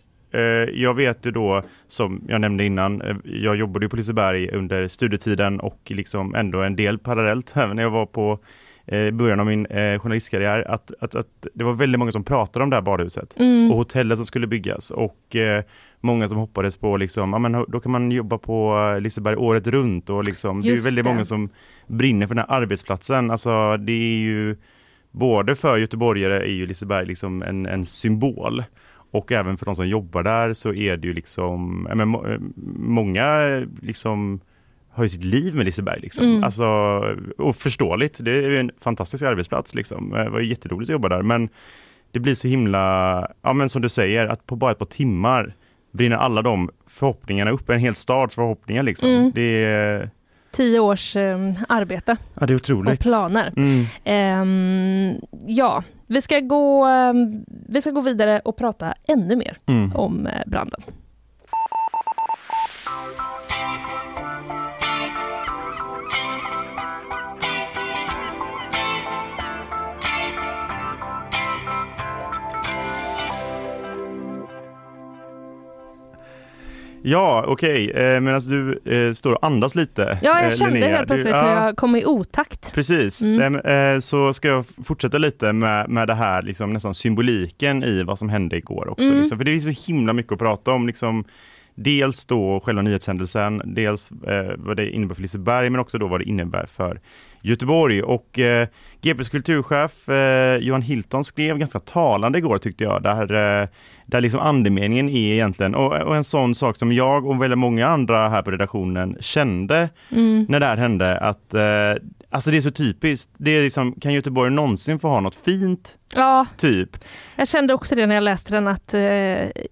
Speaker 2: jag vet ju då, som jag nämnde innan, eh, jag jobbade på Liseberg under studietiden och liksom ändå en del parallellt, även när jag var på eh, början av min eh, journalistkarriär, att, att, att det var väldigt många som pratade om det här badhuset mm. och hotellet som skulle byggas och eh, många som hoppades på liksom, ja men då kan man jobba på Liseberg året runt och liksom, det är väldigt det. många som brinner för den här arbetsplatsen. Alltså det är ju både för göteborgare är ju Liseberg liksom en, en symbol och även för de som jobbar där så är det ju liksom, men, många liksom har ju sitt liv med Liseberg. Liksom. Mm. Alltså, och förståeligt, det är en fantastisk arbetsplats. Liksom. Det var jätteroligt att jobba där. Men det blir så himla, ja men som du säger, att på bara ett par timmar brinner alla de förhoppningarna upp, en hel stads förhoppningar. Liksom. Mm. Det
Speaker 1: tio års eh, arbete.
Speaker 2: Ja, det är otroligt.
Speaker 1: Och planer. Mm. Eh, ja, vi ska, gå, eh, vi ska gå vidare och prata ännu mer mm. om eh, branden.
Speaker 2: Ja, okej. Okay. Eh, Medan du eh, står och andas lite.
Speaker 1: Ja, jag eh, kände Linnea. helt plötsligt du, hur jag kom i otakt.
Speaker 2: Precis. Mm. Eh, så ska jag fortsätta lite med, med det här liksom, nästan symboliken i vad som hände igår också. Mm. Liksom. För det är så himla mycket att prata om. Liksom, dels då själva nyhetshändelsen, dels vad det innebär för Liseberg, men också då vad det innebär för Göteborg. Och eh, GPs kulturchef eh, Johan Hilton skrev ganska talande igår tyckte jag, där, eh, där liksom andemeningen är egentligen, och, och, en sån sak som jag och väldigt många andra här på redaktionen kände mm. när det här hände, att eh, alltså det är så typiskt. Det är liksom, kan Göteborg någonsin få ha något fint?
Speaker 1: Ja,
Speaker 2: typ.
Speaker 1: jag kände också det när jag läste den att eh,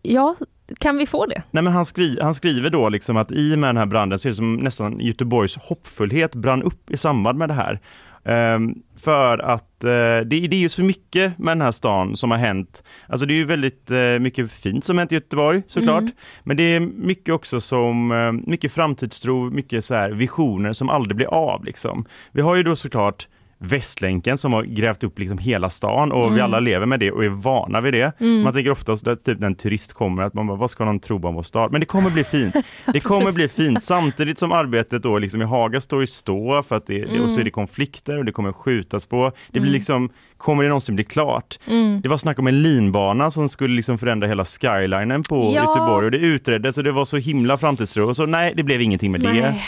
Speaker 1: ja, kan vi få det?
Speaker 2: Nej, men han, skri han skriver då liksom att i och med den här branden så är det som nästan Göteborgs hoppfullhet brann upp i samband med det här. Um, för att uh, det, det, är ju så mycket med den här stan som har hänt. Alltså det är ju väldigt uh, mycket fint som hänt i Göteborg såklart. Mm. Men det är mycket också som, uh, mycket framtidstro, mycket så här visioner som aldrig blir av liksom. Vi har ju då såklart Västlänken som har grävt upp liksom hela stan och mm. vi alla lever med det och är vana vid det. Mm. Man tänker oftast att typ när en turist kommer att man bara, vad ska någon tro om vår stad? Men det kommer bli fint. Det kommer bli fint samtidigt som arbetet då liksom i Haga står i stå för att det, mm. och så är det konflikter och det kommer skjutas på. Det blir mm. liksom, kommer det någonsin bli klart? Mm. Det var snack om en linbana som skulle liksom förändra hela skylinen på ja. Göteborg och det utreddes och det var så himla framtidstro och så nej, det blev ingenting med nej. det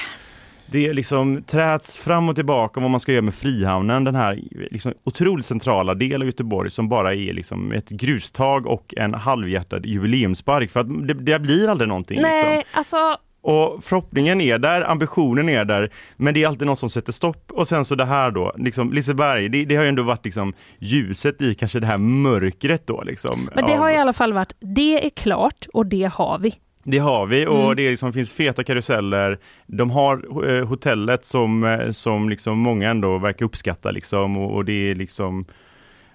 Speaker 2: det liksom träts fram och tillbaka om vad man ska göra med Frihamnen, den här liksom otroligt centrala del av Göteborg som bara är liksom ett grustag och en halvhjärtad jubileumspark för att det, det blir aldrig någonting.
Speaker 1: Nej,
Speaker 2: liksom.
Speaker 1: alltså
Speaker 2: och förhoppningen är där, ambitionen är där, men det är alltid något som sätter stopp. Och sen så det här då, liksom Liseberg, det, det har ju ändå varit liksom ljuset i kanske det här mörkret då liksom.
Speaker 1: Men det av... har i alla fall varit, det är klart och det har vi.
Speaker 2: Det har vi och mm. det liksom finns feta karuseller. De har eh, hotellet som, eh, som liksom många ändå verkar uppskatta liksom och, och det är liksom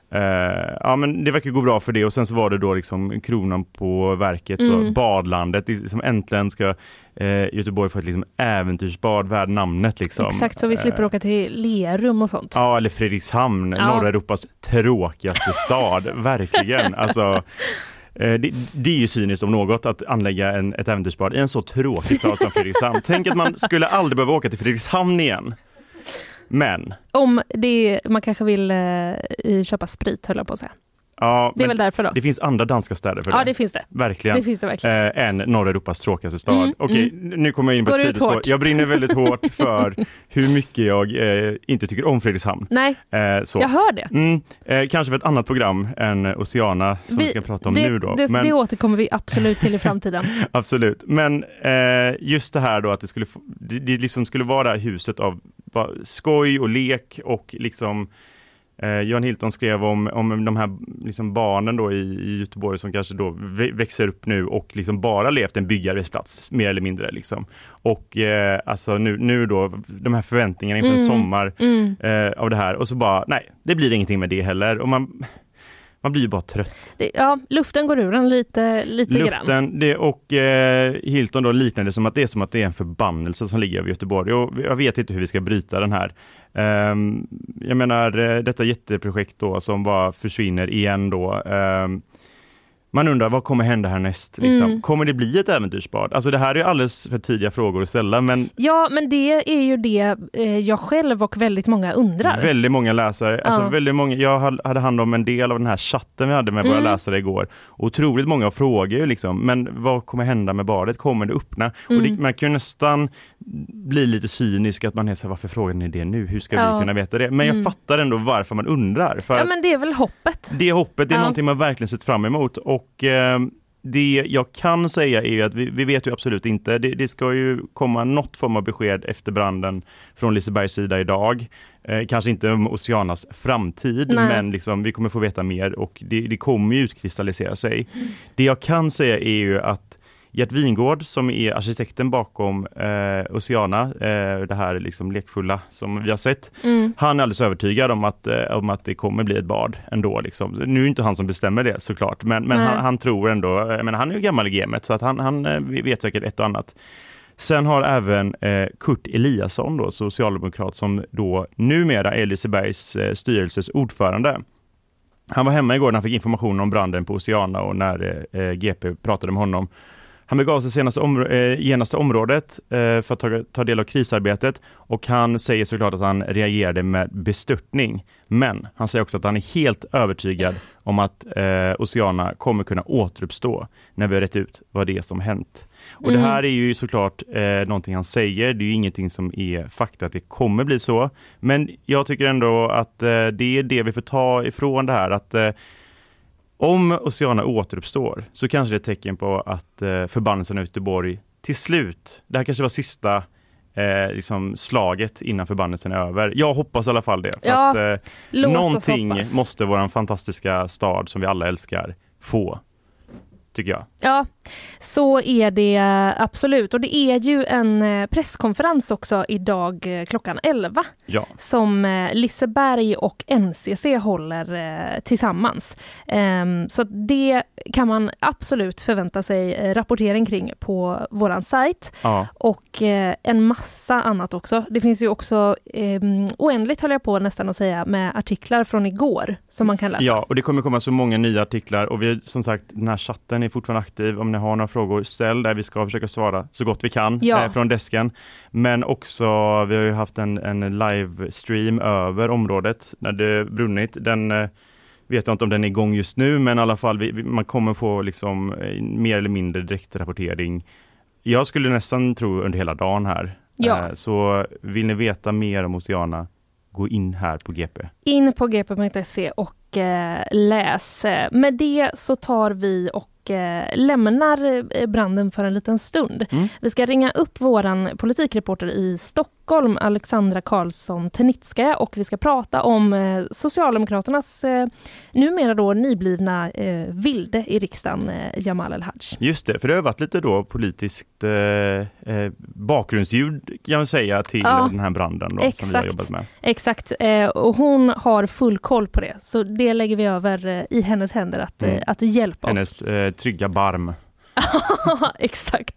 Speaker 2: eh, ja men det verkar gå bra för det och sen så var det då liksom kronan på verket, mm. så badlandet, liksom äntligen ska eh, Göteborg få ett liksom äventyrsbad värd namnet. Liksom.
Speaker 1: Exakt, så vi slipper eh, åka till Lerum och sånt.
Speaker 2: Ja, eller Fredrikshamn, norra Europas tråkigaste stad, verkligen. Alltså, det, det, är ju cyniskt om något att anlägga en, ett äventyrsbad i en så tråkig stad som Fredrikshamn. Tänk att man skulle aldrig behöva åka till Fredrikshamn igen. Men,
Speaker 1: Om det, man kanske vill eh, köpa sprit höll jag på att säga.
Speaker 2: Ja,
Speaker 1: Det är väl därför då.
Speaker 2: det finns andra danska städer för
Speaker 1: Ja
Speaker 2: det.
Speaker 1: det finns det.
Speaker 2: Verkligen.
Speaker 1: Det finns det verkligen.
Speaker 2: eh, än norra Europas tråkigaste stad.
Speaker 1: Mm,
Speaker 2: Okej, nu kommer jag in på
Speaker 1: Går
Speaker 2: ett
Speaker 1: det
Speaker 2: sidospår. Jag brinner väldigt hårt för hur mycket jag eh, inte tycker om Fredrikshamn.
Speaker 1: Nej,
Speaker 2: Eh,
Speaker 1: jag hör det.
Speaker 2: Mm, eh, kanske för ett annat program än Oceana som vi, ska prata om
Speaker 1: det,
Speaker 2: nu då.
Speaker 1: Det,
Speaker 2: Men,
Speaker 1: det återkommer vi absolut till i framtiden.
Speaker 2: absolut. Men eh, just det här då att det skulle, det, det liksom skulle vara det huset av skoj och lek och liksom eh, Jan Hilton skrev om, om de här liksom barnen då i, i Göteborg som kanske då vä- växer upp nu och liksom bara levt en byggarbetsplats mer eller mindre. Liksom. Och eh, alltså nu, nu då de här förväntningarna inför en
Speaker 1: Mm.
Speaker 2: sommar
Speaker 1: Mm.
Speaker 2: eh, av det här och så bara nej, det blir ingenting med det heller. Och man, man blir ju bara trött.
Speaker 1: Det, ja, luften går ur den lite, lite grann.
Speaker 2: Luften det, och eh, Hilton då liknade det som att det är som att det är en förbannelse som ligger över Göteborg och jag vet inte hur vi ska bryta den här. Ehm, jag menar eh, detta jätteprojekt då som bara försvinner igen då. Ehm, man undrar vad kommer hända härnäst? Liksom?
Speaker 1: Mm.
Speaker 2: Kommer det bli ett äventyrsbad? Alltså det här är alldeles för tidiga frågor att ställa men
Speaker 1: Ja, men det är ju det eh, jag själv och väldigt många undrar.
Speaker 2: Väldigt många läsare. Alltså
Speaker 1: Ja.
Speaker 2: väldigt många, jag hade- hand om en del av den här chatten vi hade med våra
Speaker 1: Mm.
Speaker 2: läsare igår. Otroligt många frågor ju liksom, men vad kommer hända med badet? Kommer det öppna? Och
Speaker 1: Mm.
Speaker 2: det, man kan ju nästan bli lite cynisk att man är så här, varför frågar ni det nu? Hur ska
Speaker 1: Ja.
Speaker 2: vi kunna veta det? Men jag
Speaker 1: Mm.
Speaker 2: fattar ändå varför man undrar. För
Speaker 1: Ja, men det är väl hoppet.
Speaker 2: det hoppet det är
Speaker 1: Ja.
Speaker 2: någonting man verkligen sett fram emot och eh, det jag kan säga är ju att vi, vi vet ju absolut inte. Det, det ska ju komma något form av besked efter branden från Lisebergs sida idag. Eh, kanske inte om Oceanas framtid,
Speaker 1: Nej.
Speaker 2: men liksom, vi kommer få veta mer och det, det kommer ju utkristallisera sig. Det jag kan säga är ju att Gert Wingård som är arkitekten bakom eh, Oceana, eh, det här liksom lekfulla som vi har sett,
Speaker 1: Mm.
Speaker 2: han är alldeles övertygad om att, eh, om att det kommer bli ett bad ändå. Liksom. Nu är det inte han som bestämmer det såklart, men, men han, han tror ändå, eh, menar, han är ju gammal i gamet så att han, han eh, vet säkert ett och annat. Sen har även eh, Kurt Eliasson, då, socialdemokrat, som då numera är Lisebergs eh, styrelses ordförande. Han var hemma igår när han fick information om branden på Oceana och när eh, GP pratade med honom. Han begav sig senaste områ- eh, genaste området eh, för att ta, ta del av krisarbetet och han säger såklart att han reagerade med bestörtning. Men han säger också att han är helt övertygad om att eh, Oceana kommer kunna återuppstå när vi har rätt ut vad det är som hänt. Och det
Speaker 1: Mm.
Speaker 2: här är ju såklart eh, någonting han säger, det är ju ingenting som är fakta att det kommer bli så. Men jag tycker ändå att eh, det är det vi får ta ifrån det här, att eh, om Oceana återuppstår så kanske det är ett tecken på att eh, förbannelsen i Göteborg till slut, det här kanske var sista eh, liksom slaget innan förbannelsen är över. Jag hoppas i alla fall det. För
Speaker 1: Ja,
Speaker 2: att, eh,
Speaker 1: Låt oss
Speaker 2: någonting
Speaker 1: hoppas.
Speaker 2: måste vår fantastiska stad som vi alla älskar få. Tycker jag.
Speaker 1: Ja, så är det absolut. Och det är ju en eh, presskonferens också idag eh, klockan 11
Speaker 2: Ja.
Speaker 1: som eh, Liseberg och NCC håller tillsammans. Ehm, Så det kan man absolut förvänta sig rapportering kring på våran sajt
Speaker 2: ja.
Speaker 1: och en massa annat också. Det finns ju också eh, oändligt höll jag på nästan att säga med artiklar från igår som man kan läsa.
Speaker 2: Ja, och det kommer komma så många nya artiklar och vi, som sagt, den här chatten är fortfarande aktiv. Om ni har några frågor, ställ där. Vi ska försöka svara så gott vi kan
Speaker 1: Ja.
Speaker 2: eh, från desken. Men också, vi har ju haft en, en livestream över området när det brunnit. Den eh, vet jag inte om den är igång just nu, men i alla fall, vi, vi, man kommer få liksom eh, mer eller mindre direktrapportering. Jag skulle nästan tro under hela dagen här.
Speaker 1: Ja.
Speaker 2: Eh, Så vill ni veta mer om Oceana, gå in här på GP.
Speaker 1: In på gp.se och eh, läs. Med det så tar vi och eh, lämnar eh, branden för en liten stund.
Speaker 2: Mm.
Speaker 1: Vi ska ringa upp våran politikreporter i Stockholm, Alexandra Karlsson Tenitskaja och vi ska prata om eh, Socialdemokraternas eh, numera då nyblivna eh, vilde i riksdagen, eh, Jamal El-Haj.
Speaker 2: Just det, för det har varit lite då politiskt eh, eh, bakgrundsljud kan man säga till
Speaker 1: Ja,
Speaker 2: den här branden då, som vi har
Speaker 1: exakt.
Speaker 2: jobbat med.
Speaker 1: Exakt, och hon har full koll på det. Så det lägger vi över i hennes händer att,
Speaker 2: Mm.
Speaker 1: att hjälpa oss.
Speaker 2: Hennes trygga barm.
Speaker 1: Exakt.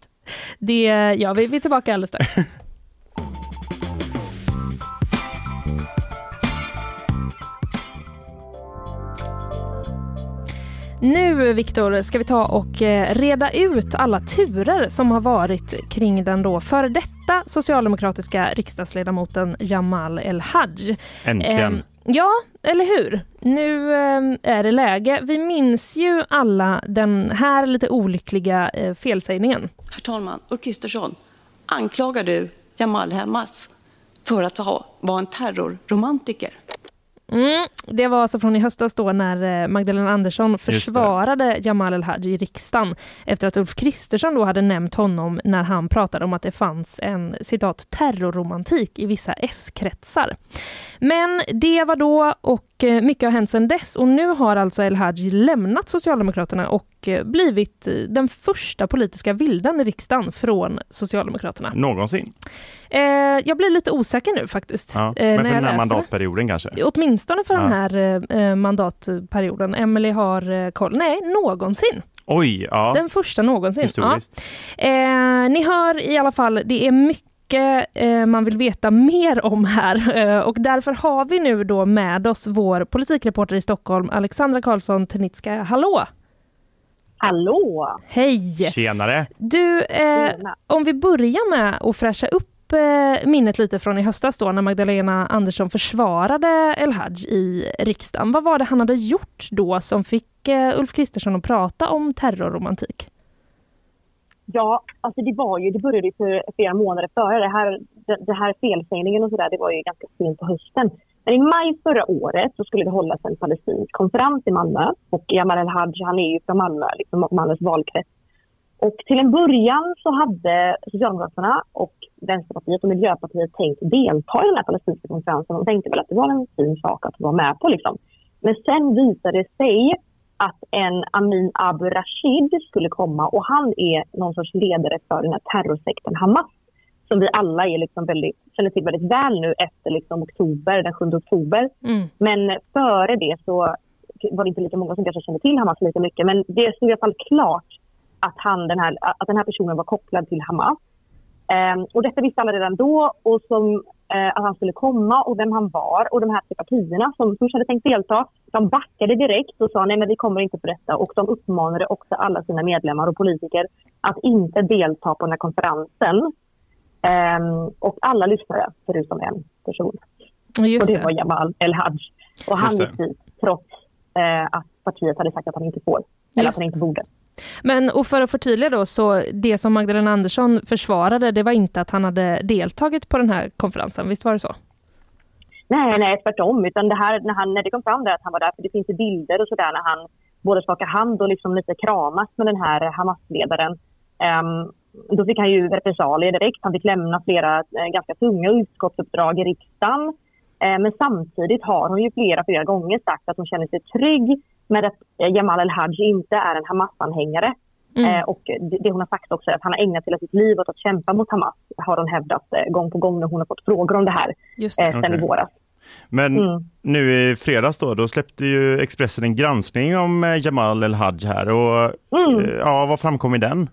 Speaker 1: Det, ja, vi, vi är tillbaka alldeles strax. Nu, Viktor, ska vi ta och eh, reda ut alla turer som har varit kring den då före detta socialdemokratiska riksdagsledamoten Jamal El-Haj.
Speaker 2: Äntligen.
Speaker 1: Eh, ja, eller hur? Nu eh, är det läge. Vi minns ju alla den här lite olyckliga eh, felsägningen.
Speaker 5: Herr talman, Ulf Kristersson, anklagar du Jamal Hamas för att ha, vara en terrorromantiker?
Speaker 1: Mm, det var alltså från i höstas då när eh, Magdalena Andersson försvarade Jamal El-Haj i riksdagen efter att Ulf Kristersson då hade nämnt honom när han pratade om att det fanns en citat terrorromantik i vissa S-kretsar. Men det var då och eh, mycket har hänt sedan dess och nu har alltså El-Haj lämnat Socialdemokraterna och eh, blivit den första politiska vilden i riksdagen från Socialdemokraterna.
Speaker 2: Någonsin.
Speaker 1: Eh, jag blir lite osäker nu faktiskt.
Speaker 2: Ja,
Speaker 1: eh,
Speaker 2: men för den här mandatperioden kanske?
Speaker 1: Åtminstone för
Speaker 2: Ja.
Speaker 1: den här eh, mandatperioden. Emily har eh, koll. Nej, någonsin.
Speaker 2: Oj, ja.
Speaker 1: Den första någonsin. Ja. Eh, ni hör i alla fall, det är mycket eh, man vill veta mer om här eh, och därför har vi nu då med oss vår politikreporter i Stockholm, Alexandra Karlsson Tenitska. Hallå!
Speaker 6: Hallå!
Speaker 1: Hej!
Speaker 2: Tjenare!
Speaker 1: Du, eh, om vi börjar med att fräscha upp eh, minnet lite från i höstas då när Magdalena Andersson försvarade El-Haj i riksdagen. Vad var det han hade gjort då som fick eh, Ulf Kristersson att prata om terrorromantik?
Speaker 6: Ja, alltså det var ju, det började ju för flera månader före. Det här, det, det här felsägningen och sådär, det var ju ganska sent på hösten. Men i maj förra året så skulle det hållas en palestinsk konferens i Malmö. Och Jamal El-Haj, han är ju från Malmö, liksom Malmös valkrets. Och till en början så hade Socialdemokraterna och Vänsterpartiet och Miljöpartiet tänkt delta i den här palestinska konferensen. De tänkte väl att det var en fin sak att vara med på. Liksom. Men sen visade det sig att en Amin Abu Rashid skulle komma och han är någon sorts ledare för den här terrorsekten Hamas som vi alla är liksom väldigt, känner till väldigt väl nu efter liksom oktober, den 7 oktober.
Speaker 1: Mm.
Speaker 6: Men före det så var det inte lika många som kanske kände till Hamas lika mycket. Men det stod i alla fall klart att, han, den, här, att den här personen var kopplad till Hamas. Ehm, och detta visste alla redan då och som, eh, att han skulle komma och vem han var. Och de här tre partierna som, som hade tänkt delta, de backade direkt och sa nej men vi kommer inte på detta. Och de uppmanade också alla sina medlemmar och politiker att inte delta på den här konferensen. Ehm, och alla lyssnade förutom en person.
Speaker 1: Just
Speaker 6: och det
Speaker 1: det.
Speaker 6: var Jamal El-Haj. Och han gick dit trots eh, att partiet hade sagt att han inte får. Eller
Speaker 1: Just
Speaker 6: att han inte borde.
Speaker 1: Men och för att förtydliga då, så det som Magdalena Andersson försvarade, det var inte att han hade deltagit på den här konferensen, visst var det så?
Speaker 6: Nej, nej, tvärtom. Utan det här, när, han, när det kom fram där att han var där, för det finns ju bilder och sådär när han både skakar hand och liksom lite kramas med den här Hamas-ledaren. Ehm, då fick han ju repressalier direkt. Han fick lämna flera eh, ganska tunga utskottsuppdrag i riksdagen. Eh, men samtidigt har hon ju flera, flera gånger sagt att hon känner sig trygg med att eh, Jamal El-Haj inte är en Hamas-anhängare.
Speaker 1: Mm.
Speaker 6: Eh, och det, hon har sagt också är att han har ägnat hela sitt liv åt att kämpa mot Hamas. Har hon hävdat eh, gång på gång när hon har fått frågor om det här
Speaker 1: Just det.
Speaker 6: eh, sen
Speaker 2: Okej.
Speaker 6: i våras.
Speaker 2: Men
Speaker 6: Mm.
Speaker 2: nu i fredags då, då släppte ju Expressen en granskning om eh, Jamal El-Haj här och
Speaker 6: Mm.
Speaker 2: eh, ja, vad framkom i den?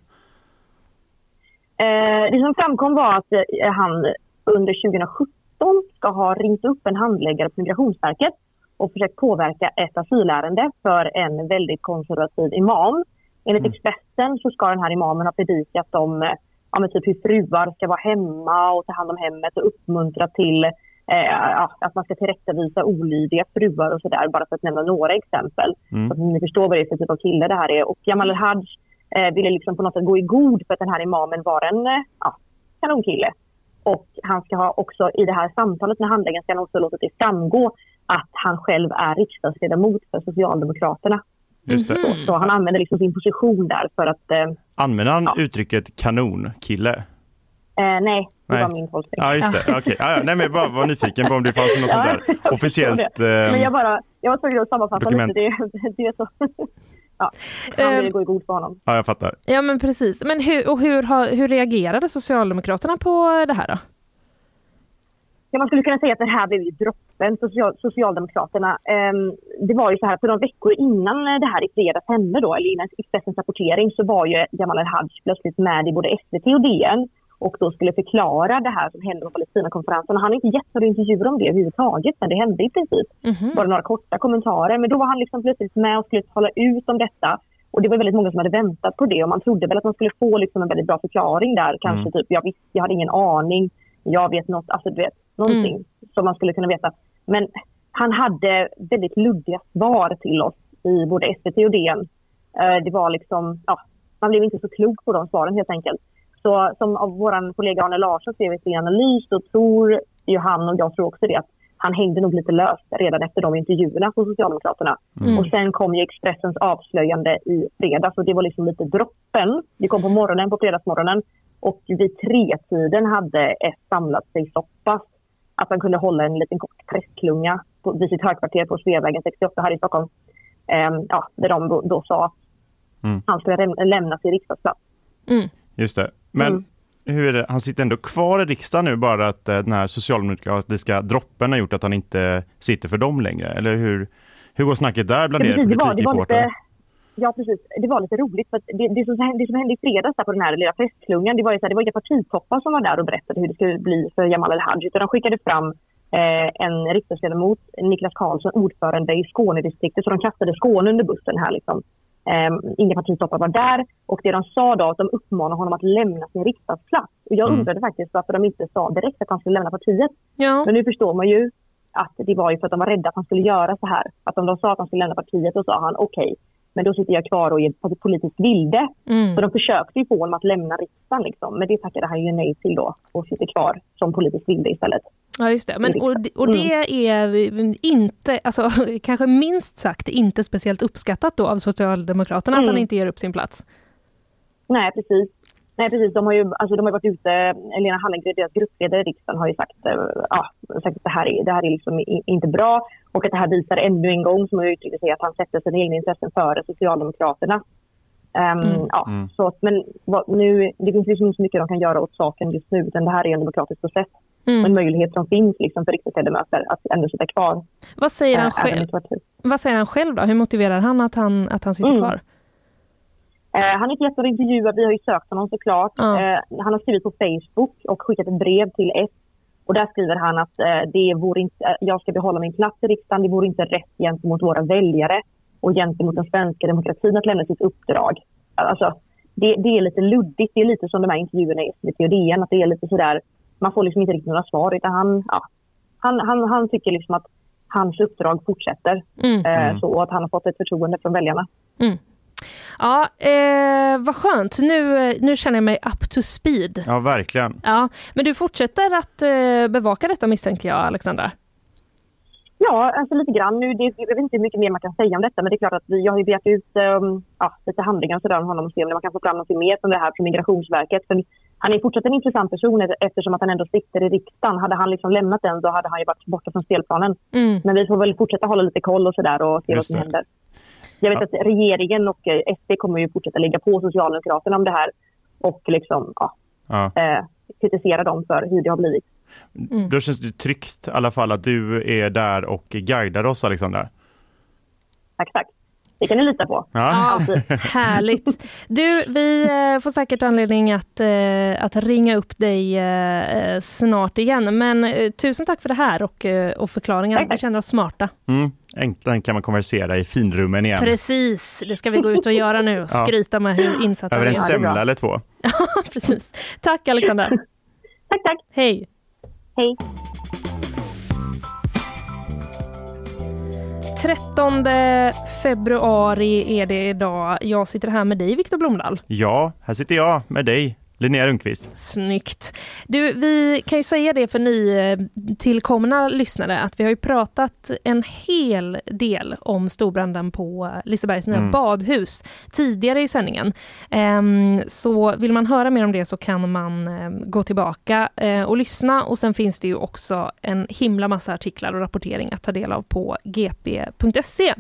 Speaker 6: Eh, det som framkom var att eh, han under 2017 ska ha ringt upp en handläggare på Migrationsverket och försökt påverka ett asylärende för en väldigt konservativ imam. Enligt Expressen så ska den här imamen ha predikat om ja, typ hur fruar ska vara hemma och ta hand om hemmet och uppmuntra till eh, att man ska tillrättavisa olydiga fruar och sådär, bara för att nämna några exempel.
Speaker 2: Mm.
Speaker 6: Så att ni förstår vad det är för typ av kille det här är. Och Jamal El-Haj eh, ville liksom på något sätt gå i god för att den här imamen var en eh, kanonkille. Och han ska ha också i det här samtalet med handläggaren ska han också låta det framgå att han själv är riksdagsledamot för Socialdemokraterna.
Speaker 2: Just det.
Speaker 6: Så, så han använder liksom sin position där för att, eh,
Speaker 2: Använder han
Speaker 6: Ja.
Speaker 2: uttrycket kanonkille?
Speaker 6: eh, nej, det
Speaker 2: Nej.
Speaker 6: var min tolkning.
Speaker 2: Ja, just det. Okej. Ja, ja. Nej, men jag bara var nyfiken på om det fanns något sånt där officiellt.
Speaker 6: det. Men
Speaker 2: Eh,
Speaker 6: jag, bara, jag var tvungen att sammanfatta
Speaker 2: dokument.
Speaker 6: lite. Det, det är så. Ja, han
Speaker 1: Eh,
Speaker 6: ville gå i god för honom.
Speaker 2: ja, jag fattar.
Speaker 1: Ja men precis. Men hur, och hur, har, hur reagerade Socialdemokraterna på det här då?
Speaker 6: Ja, man skulle kunna säga att det här blev ju droppen, social, Socialdemokraterna. Ehm, det var ju så här, för några veckor innan det här i fredags hände då, eller innan Expressens rapportering, så var ju Jamal El-Haj plötsligt med i både SVT och DN och då skulle förklara det här som hände på Palestinakonferensen. Han har inte gett några intervjuer om det överhuvudtaget, men det hände i princip.
Speaker 1: Mhm.
Speaker 6: Bara några korta kommentarer. Men då var han liksom plötsligt med och skulle tala ut om detta. Och det var väldigt många som hade väntat på det och man trodde väl att man skulle få liksom en väldigt bra förklaring där. Kanske
Speaker 7: Mm.
Speaker 6: typ, jag visste, jag hade ingen aning, jag vet något, alltså du vet, någonting
Speaker 7: Mm.
Speaker 6: som man skulle kunna veta. Men han hade väldigt luddiga svar till oss i både SVT och DN. Eh, Det var liksom, ja, man blev inte så klok på de svaren helt enkelt. Så som av vår kollega Arne Larsson skrev i sin analys så tror ju han och jag tror också det att han hängde nog lite löst redan efter de intervjuerna på Socialdemokraterna.
Speaker 7: Mm.
Speaker 6: Och sen kom ju Expressens avslöjande i fredags och det var liksom lite droppen. Det kom på morgonen, på fredagsmorgonen. Och vid tretiden hade S samlat sig så pass att han kunde hålla en liten kort pressklunga på, vid sitt högkvarter på Sveavägen 68 här i Stockholm. Ehm, ja, där de då, då sa att
Speaker 2: Mm.
Speaker 6: han skulle läm- lämna sin riksdagsplats.
Speaker 2: Just det. Men
Speaker 6: Mm.
Speaker 2: hur är det? Han sitter ändå kvar i riksdagen nu bara att eh, den här socialdemokratiska droppen har gjort att han inte sitter för dem längre? Eller hur, hur går snacket där bland
Speaker 6: Ja,
Speaker 2: er politikreportrar?
Speaker 6: ja, precis. Det var lite roligt. För det, det, som, hände- det som hände i fredags på den här lilla pressklungan, det var ju så här, det var inga partitoppar som var där och berättade hur det skulle bli för Jamal El-Haj, utan de skickade fram eh, en riksdagsledamot, Niklas Karlsson, ordförande i Skånedistriktet, så de kastade Skåne under bussen här liksom. Eh, inga partitoppar var där och det de sa då att de uppmanade honom att lämna sin riksdagsplats. Och jag
Speaker 1: Mm.
Speaker 6: undrade faktiskt varför de inte sa direkt att han skulle lämna partiet.
Speaker 1: Ja.
Speaker 6: Men nu förstår man ju att det var ju för att de var rädda att han skulle göra så här. Att om de sa att han skulle lämna partiet, då sa han okej, men då sitter jag kvar och är politiskt vilde.
Speaker 1: Mm.
Speaker 6: Så de försökte ju få honom att lämna riksdagen liksom. Men det tackade han ju nej till då och sitter kvar som politisk vilde istället.
Speaker 1: Ja, just det. Men, och, och det är inte, alltså, kanske minst sagt inte speciellt uppskattat då av Socialdemokraterna att
Speaker 6: Mm.
Speaker 1: han inte ger upp sin plats.
Speaker 6: Nej, precis. Nej, precis. De har ju, alltså, de har varit ute, Lena Hallengren, deras gruppledare i riksdagen, har ju sagt, eh, ja, sagt att det här är, det här är liksom inte bra och att det här visar ännu en gång, som jag uttryckte sig, att han sätter sina egna intressen före Socialdemokraterna. Ehm,
Speaker 7: Mm.
Speaker 6: Ja,
Speaker 7: Mm.
Speaker 6: så, att- men vad, nu, det finns liksom inte så mycket de kan göra åt saken just nu, utan det här är en demokratisk process.
Speaker 1: Mm.
Speaker 6: En möjlighet som finns liksom, för riksdagsledamöter att ändå sitta kvar.
Speaker 1: Vad säger, han
Speaker 6: eh,
Speaker 1: själv, vad säger han själv då? Hur motiverar han att han, att han sitter
Speaker 6: Mm.
Speaker 1: kvar?
Speaker 6: Eh, han är inte jättebra intervjuad. Vi har ju sökt honom såklart. Eh, han har skrivit på Facebook och skickat ett brev till S. Och där skriver han att det vore inte, jag ska behålla min plats i riksdagen. Det vore inte rätt gentemot våra väljare och gentemot den svenska demokratin att lämna sitt uppdrag. Alltså, det, det är lite luddigt. Det är lite som de här intervjuerna i SVT och DN. Att det är lite sådär, man får liksom inte riktigt några svar. Utan han, ja, han, han, han tycker liksom att hans uppdrag fortsätter.
Speaker 1: Mm.
Speaker 6: Eh,
Speaker 1: Mm.
Speaker 6: så, och att han har fått ett förtroende från väljarna.
Speaker 1: Mm. Ja, eh, vad skönt. Nu, nu känner jag mig up to speed.
Speaker 2: Ja, verkligen.
Speaker 1: Ja, men du fortsätter att eh, bevaka detta misstänker jag, Alexandra?
Speaker 6: Ja, alltså lite grann. Nu, det, jag vet inte hur mycket mer man kan säga om detta, men det är klart att vi, jag har ju begärt ut um, ja, lite handlingar och sådär om honom och se om man kan få fram något mer från det här från Migrationsverket. För han är fortsatt en intressant person eftersom att han ändå sitter i riksdagen. Hade han liksom lämnat den då hade han ju varit borta från spelplanen.
Speaker 1: Mm.
Speaker 6: Men vi får väl fortsätta hålla lite koll och sådär och se vad
Speaker 2: Just
Speaker 6: som
Speaker 2: det.
Speaker 6: händer. Jag vet att regeringen och eh, SD kommer ju fortsätta lägga på Socialdemokraterna om det här och liksom, ja,
Speaker 2: Ja.
Speaker 6: eh, kritisera dem för hur det har blivit.
Speaker 2: Då känns det tryggt i alla fall att du är där och guidar oss, Alexandra.
Speaker 6: Tack, tack. Det kan ni lita på.
Speaker 2: Ja.
Speaker 1: Härligt. Du, vi eh, får säkert anledning att, eh, att ringa upp dig eh, snart igen. Men tusen tack för det här och, och förklaringen. Vi känner oss smarta.
Speaker 2: Mm. Äntligen kan man konversera i finrummen igen.
Speaker 1: Precis, det ska vi gå ut och göra nu. och. Skryta med hur insatta
Speaker 2: Över
Speaker 1: vi
Speaker 2: en
Speaker 1: är.
Speaker 2: semla eller två.
Speaker 1: Precis. Tack Alexandra.
Speaker 6: tack, tack.
Speaker 1: Hej.
Speaker 6: Hej.
Speaker 1: 13 februari är det idag. Jag sitter här med dig, Viktor Blomdahl.
Speaker 2: Ja, här sitter jag med dig, Linnea Rundqvist.
Speaker 1: Snyggt. Du, vi kan ju säga det för nytillkomna lyssnare att vi har ju pratat en hel del om storbranden på Lisebergs nya
Speaker 7: Mm.
Speaker 1: badhus tidigare i sändningen. Ehm, så vill man höra mer om det så kan man ehm, gå tillbaka eh, och lyssna och sen finns det ju också en himla massa artiklar och rapportering att ta del av på gp.se.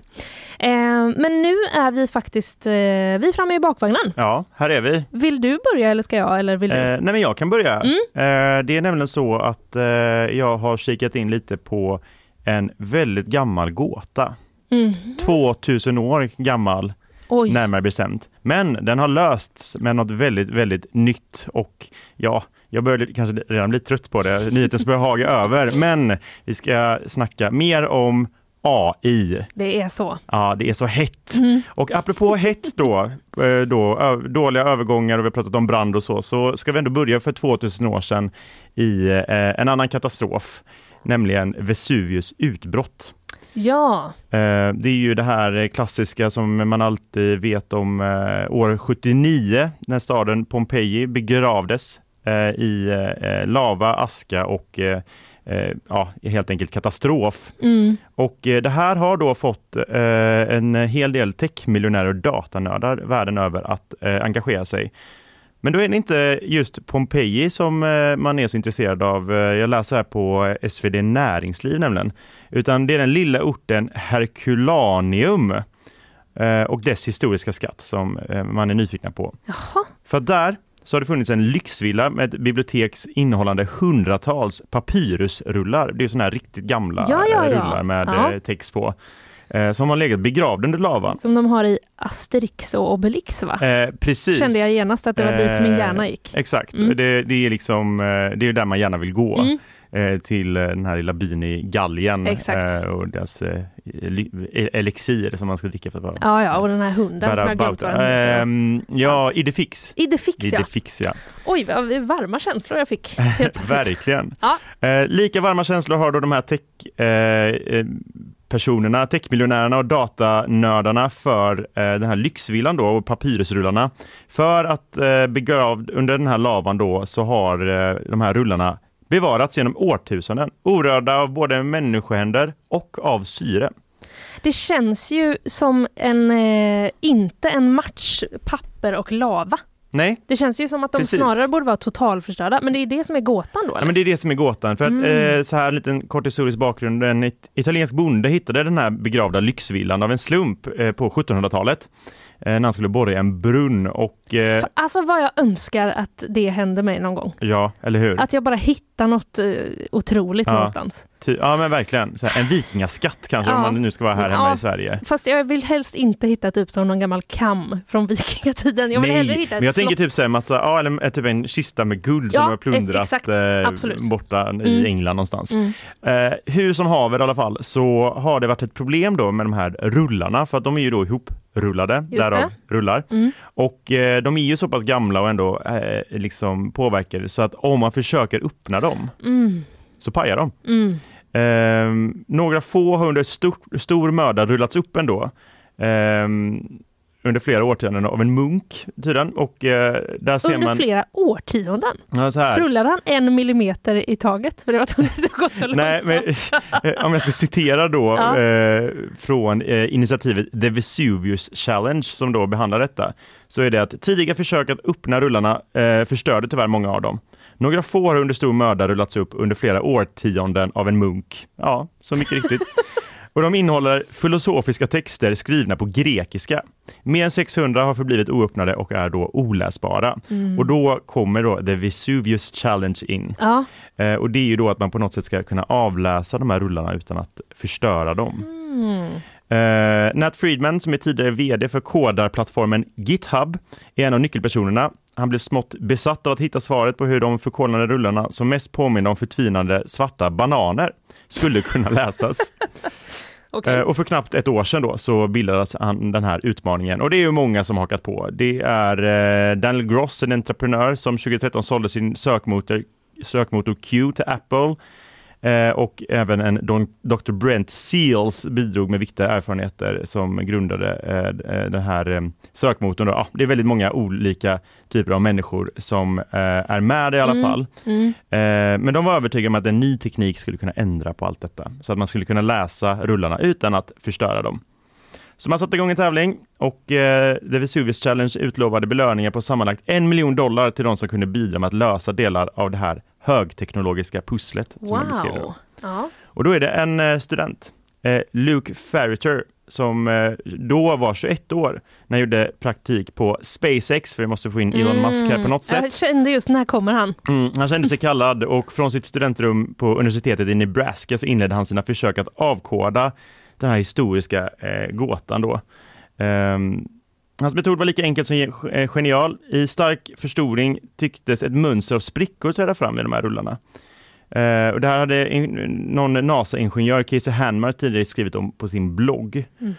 Speaker 1: Ehm, men nu är vi faktiskt, eh, vi är framme i bakvagnen.
Speaker 2: Ja, här är vi.
Speaker 1: Vill du börja eller ska jag? Eller vill du?
Speaker 2: Eh, nej men jag kan börja.
Speaker 1: Mm.
Speaker 2: Eh, det är nämligen så att eh, jag har kikat in lite på en väldigt gammal gåta.
Speaker 1: Mm.
Speaker 2: 2000 år gammal,
Speaker 1: Oj.
Speaker 2: närmare bestämt. Men den har lösts med något väldigt, väldigt nytt och ja, jag börjar kanske redan bli trött på det. Nyhetens börjar haga över, men vi ska snacka mer om AI.
Speaker 1: Det är så.
Speaker 2: Ja, det är så hett. Och apropå hett då, eh, då dåliga övergångar och vi har pratat om brand och så, så ska vi ändå börja för 2000 år sedan i eh, en annan katastrof, nämligen Vesuvius utbrott.
Speaker 1: Ja,
Speaker 2: Eh, Det är ju det här klassiska som man alltid vet om år 79 när staden Pompeji begravdes i lava, aska och ja, helt enkelt katastrof.
Speaker 1: mm.
Speaker 2: Och eh, det här har då fått eh, en hel del techmiljonärer och datanördar världen över att eh, engagera sig. Men då är det inte just Pompeji som eh, man är så intresserad av. Eh, Jag läser här på SvD Näringsliv nämligen. Utan det är den lilla orten Herculaneum eh, och dess historiska skatt som eh, man är nyfikna på.
Speaker 1: Jaha.
Speaker 2: För där så har det funnits en lyxvilla med ett biblioteks innehållande hundratals papyrusrullar. Det är sådana här riktigt gamla
Speaker 1: Ja, ja,
Speaker 2: eh,
Speaker 1: ja.
Speaker 2: rullar med eh, text på. eh, Som har legat begravd under lavan.
Speaker 1: som de har i Asterix och Obelix va?
Speaker 2: Eh, precis.
Speaker 1: Kände jag genast att det var dit min
Speaker 2: Eh,
Speaker 1: hjärna gick.
Speaker 2: Exakt,
Speaker 1: Mm.
Speaker 2: det, det är liksom det är där man gärna vill gå.
Speaker 1: Mm.
Speaker 2: Eh, Till eh, den här lilla byn i Galgen
Speaker 1: Exakt.
Speaker 2: eh, och deras eh, elixir som man ska dricka för att vara
Speaker 1: Ja, ja, och den här hunden som jag glömt.
Speaker 2: Ehm, Ja, Idefix.
Speaker 1: Idefix ja.
Speaker 2: Idefix ja.
Speaker 1: Oj, varma känslor jag fick.
Speaker 2: Verkligen.
Speaker 1: Ja.
Speaker 2: Eh, lika varma känslor har då de här tech, eh, eh, personerna, techmiljonärerna och datanördarna för eh, den här lyxvillan då och papyrusrullarna. För att eh, begravd under den här lavan då så har eh, de här rullarna bevarats genom årtusenden, orörda av både människohänder och av syre.
Speaker 1: Det känns ju som en, eh, inte en match papper och lava.
Speaker 2: Nej,
Speaker 1: Det känns ju som att de
Speaker 2: Precis.
Speaker 1: snarare borde vara totalförstörda, men det är det som är gåtan då?
Speaker 2: Ja,
Speaker 1: Eller?
Speaker 2: men det är det som är gåtan. För att,
Speaker 1: Mm.
Speaker 2: eh, så här en liten kort historisk bakgrund. En it- italiensk bonde hittade den här begravda lyxvillan av en slump eh, på 1700-talet. Eh, när han skulle borra i en brunn och eh,
Speaker 1: Alltså vad jag önskar att det händer mig någon gång.
Speaker 2: ja, eller hur?
Speaker 1: Att jag bara hittar något eh, otroligt
Speaker 2: Ja.
Speaker 1: någonstans.
Speaker 2: Ty, ja men verkligen, här, en vikingaskatt kanske
Speaker 1: Ja.
Speaker 2: om man nu ska vara här hemma
Speaker 1: Ja.
Speaker 2: i Sverige.
Speaker 1: Fast jag vill helst inte hitta typ som någon gammal kam från vikingatiden. Jag vill
Speaker 2: Nej,
Speaker 1: hellre hitta ett
Speaker 2: men jag
Speaker 1: slott.
Speaker 2: tänker typ så här, massa, ja, eller typ en kista med guld som de har plundrat
Speaker 1: eh,
Speaker 2: borta
Speaker 1: Mm.
Speaker 2: i England någonstans.
Speaker 1: Mm.
Speaker 2: Eh, hur som haver i alla fall så har det varit ett problem då med de här rullarna för att de är ju då ihoprullade,
Speaker 1: Just
Speaker 2: därav
Speaker 1: det.
Speaker 2: rullar.
Speaker 1: Mm.
Speaker 2: Och eh, de är ju så pass gamla och ändå eh, liksom påverkade så att om man försöker öppna dem
Speaker 1: Mm.
Speaker 2: så pajar de.
Speaker 1: Mm.
Speaker 2: Ehm, några få har under stor, stor möda rullats upp ändå. Ehm, under flera årtionden av en munk tydligen och eh, där ser
Speaker 1: Under
Speaker 2: man
Speaker 1: flera årtionden.
Speaker 2: ja, så här.
Speaker 1: Rullade han en millimeter i taget? För det var tvunget att gå så
Speaker 2: Nej,
Speaker 1: långsamt.
Speaker 2: men, eh, om jag ska citera då
Speaker 1: Ja.
Speaker 2: eh, från eh, initiativet The Vesuvius Challenge som då behandlar detta, så är det att tidiga försök att öppna rullarna eh, förstörde tyvärr många av dem. Några få har under stor möda rullats upp under flera årtionden av en munk. Ja, så mycket riktigt. Och de innehåller filosofiska texter skrivna på grekiska. Mer än 600 har förblivit oöppnade och är då oläsbara.
Speaker 1: Mm.
Speaker 2: Och då kommer då The Vesuvius Challenge in.
Speaker 1: Ja.
Speaker 2: Eh, och det är ju då att man på något sätt ska kunna avläsa de här rullarna utan att förstöra dem.
Speaker 1: Mm.
Speaker 2: Eh, Nat Friedman som är tidigare VD för kodarplattformen GitHub är en av nyckelpersonerna. Han blev smått besatt av att hitta svaret på hur de förkolnade rullarna som mest påminner om förtvinande svarta bananer skulle kunna läsas.
Speaker 1: Okej.
Speaker 2: Eh, Och för knappt ett år sedan då så bildades han den här utmaningen och det är ju många som hakat på. Det är eh, Daniel Gross, en entreprenör som 2013 sålde sin sökmotor, sökmotor Q till Apple. Eh, och även en Don, Dr. Brent Seals bidrog med viktiga erfarenheter som grundade eh, eh, den här eh, sökmotorn. Ja, det är väldigt många olika typer av människor som är med i alla
Speaker 1: Mm.
Speaker 2: fall.
Speaker 1: Mm.
Speaker 2: Men de var övertygade om att en ny teknik skulle kunna ändra på allt detta. Så att man skulle kunna läsa rullarna utan att förstöra dem. Så man satte igång en tävling och eh, The Vesuvius Challenge utlovade belöningar på sammanlagt en miljon dollar till de som kunde bidra med att lösa delar av det här högteknologiska pusslet. Som jag beskrev då.
Speaker 1: Wow. Ja.
Speaker 2: Och då är det en eh, student, eh, Luke Ferriter, som eh, då var 21 år när han gjorde praktik på SpaceX, för vi måste få in Elon Musk här på något sätt.
Speaker 1: Mm. Jag kände just, när kommer han?
Speaker 2: Mm, han kände sig kallad och från sitt studentrum på universitetet i Nebraska så inledde han sina försök att avkoda den här historiska eh, gåtan då. Ehm, hans metod var lika enkel som eh, genial. I stark förstoring tycktes ett mönster av sprickor träda fram i de här rullarna. Eh, och det här hade in, någon NASA-ingenjör, Casey Hanmar, tidigare skrivit om på sin blogg.
Speaker 1: Mm.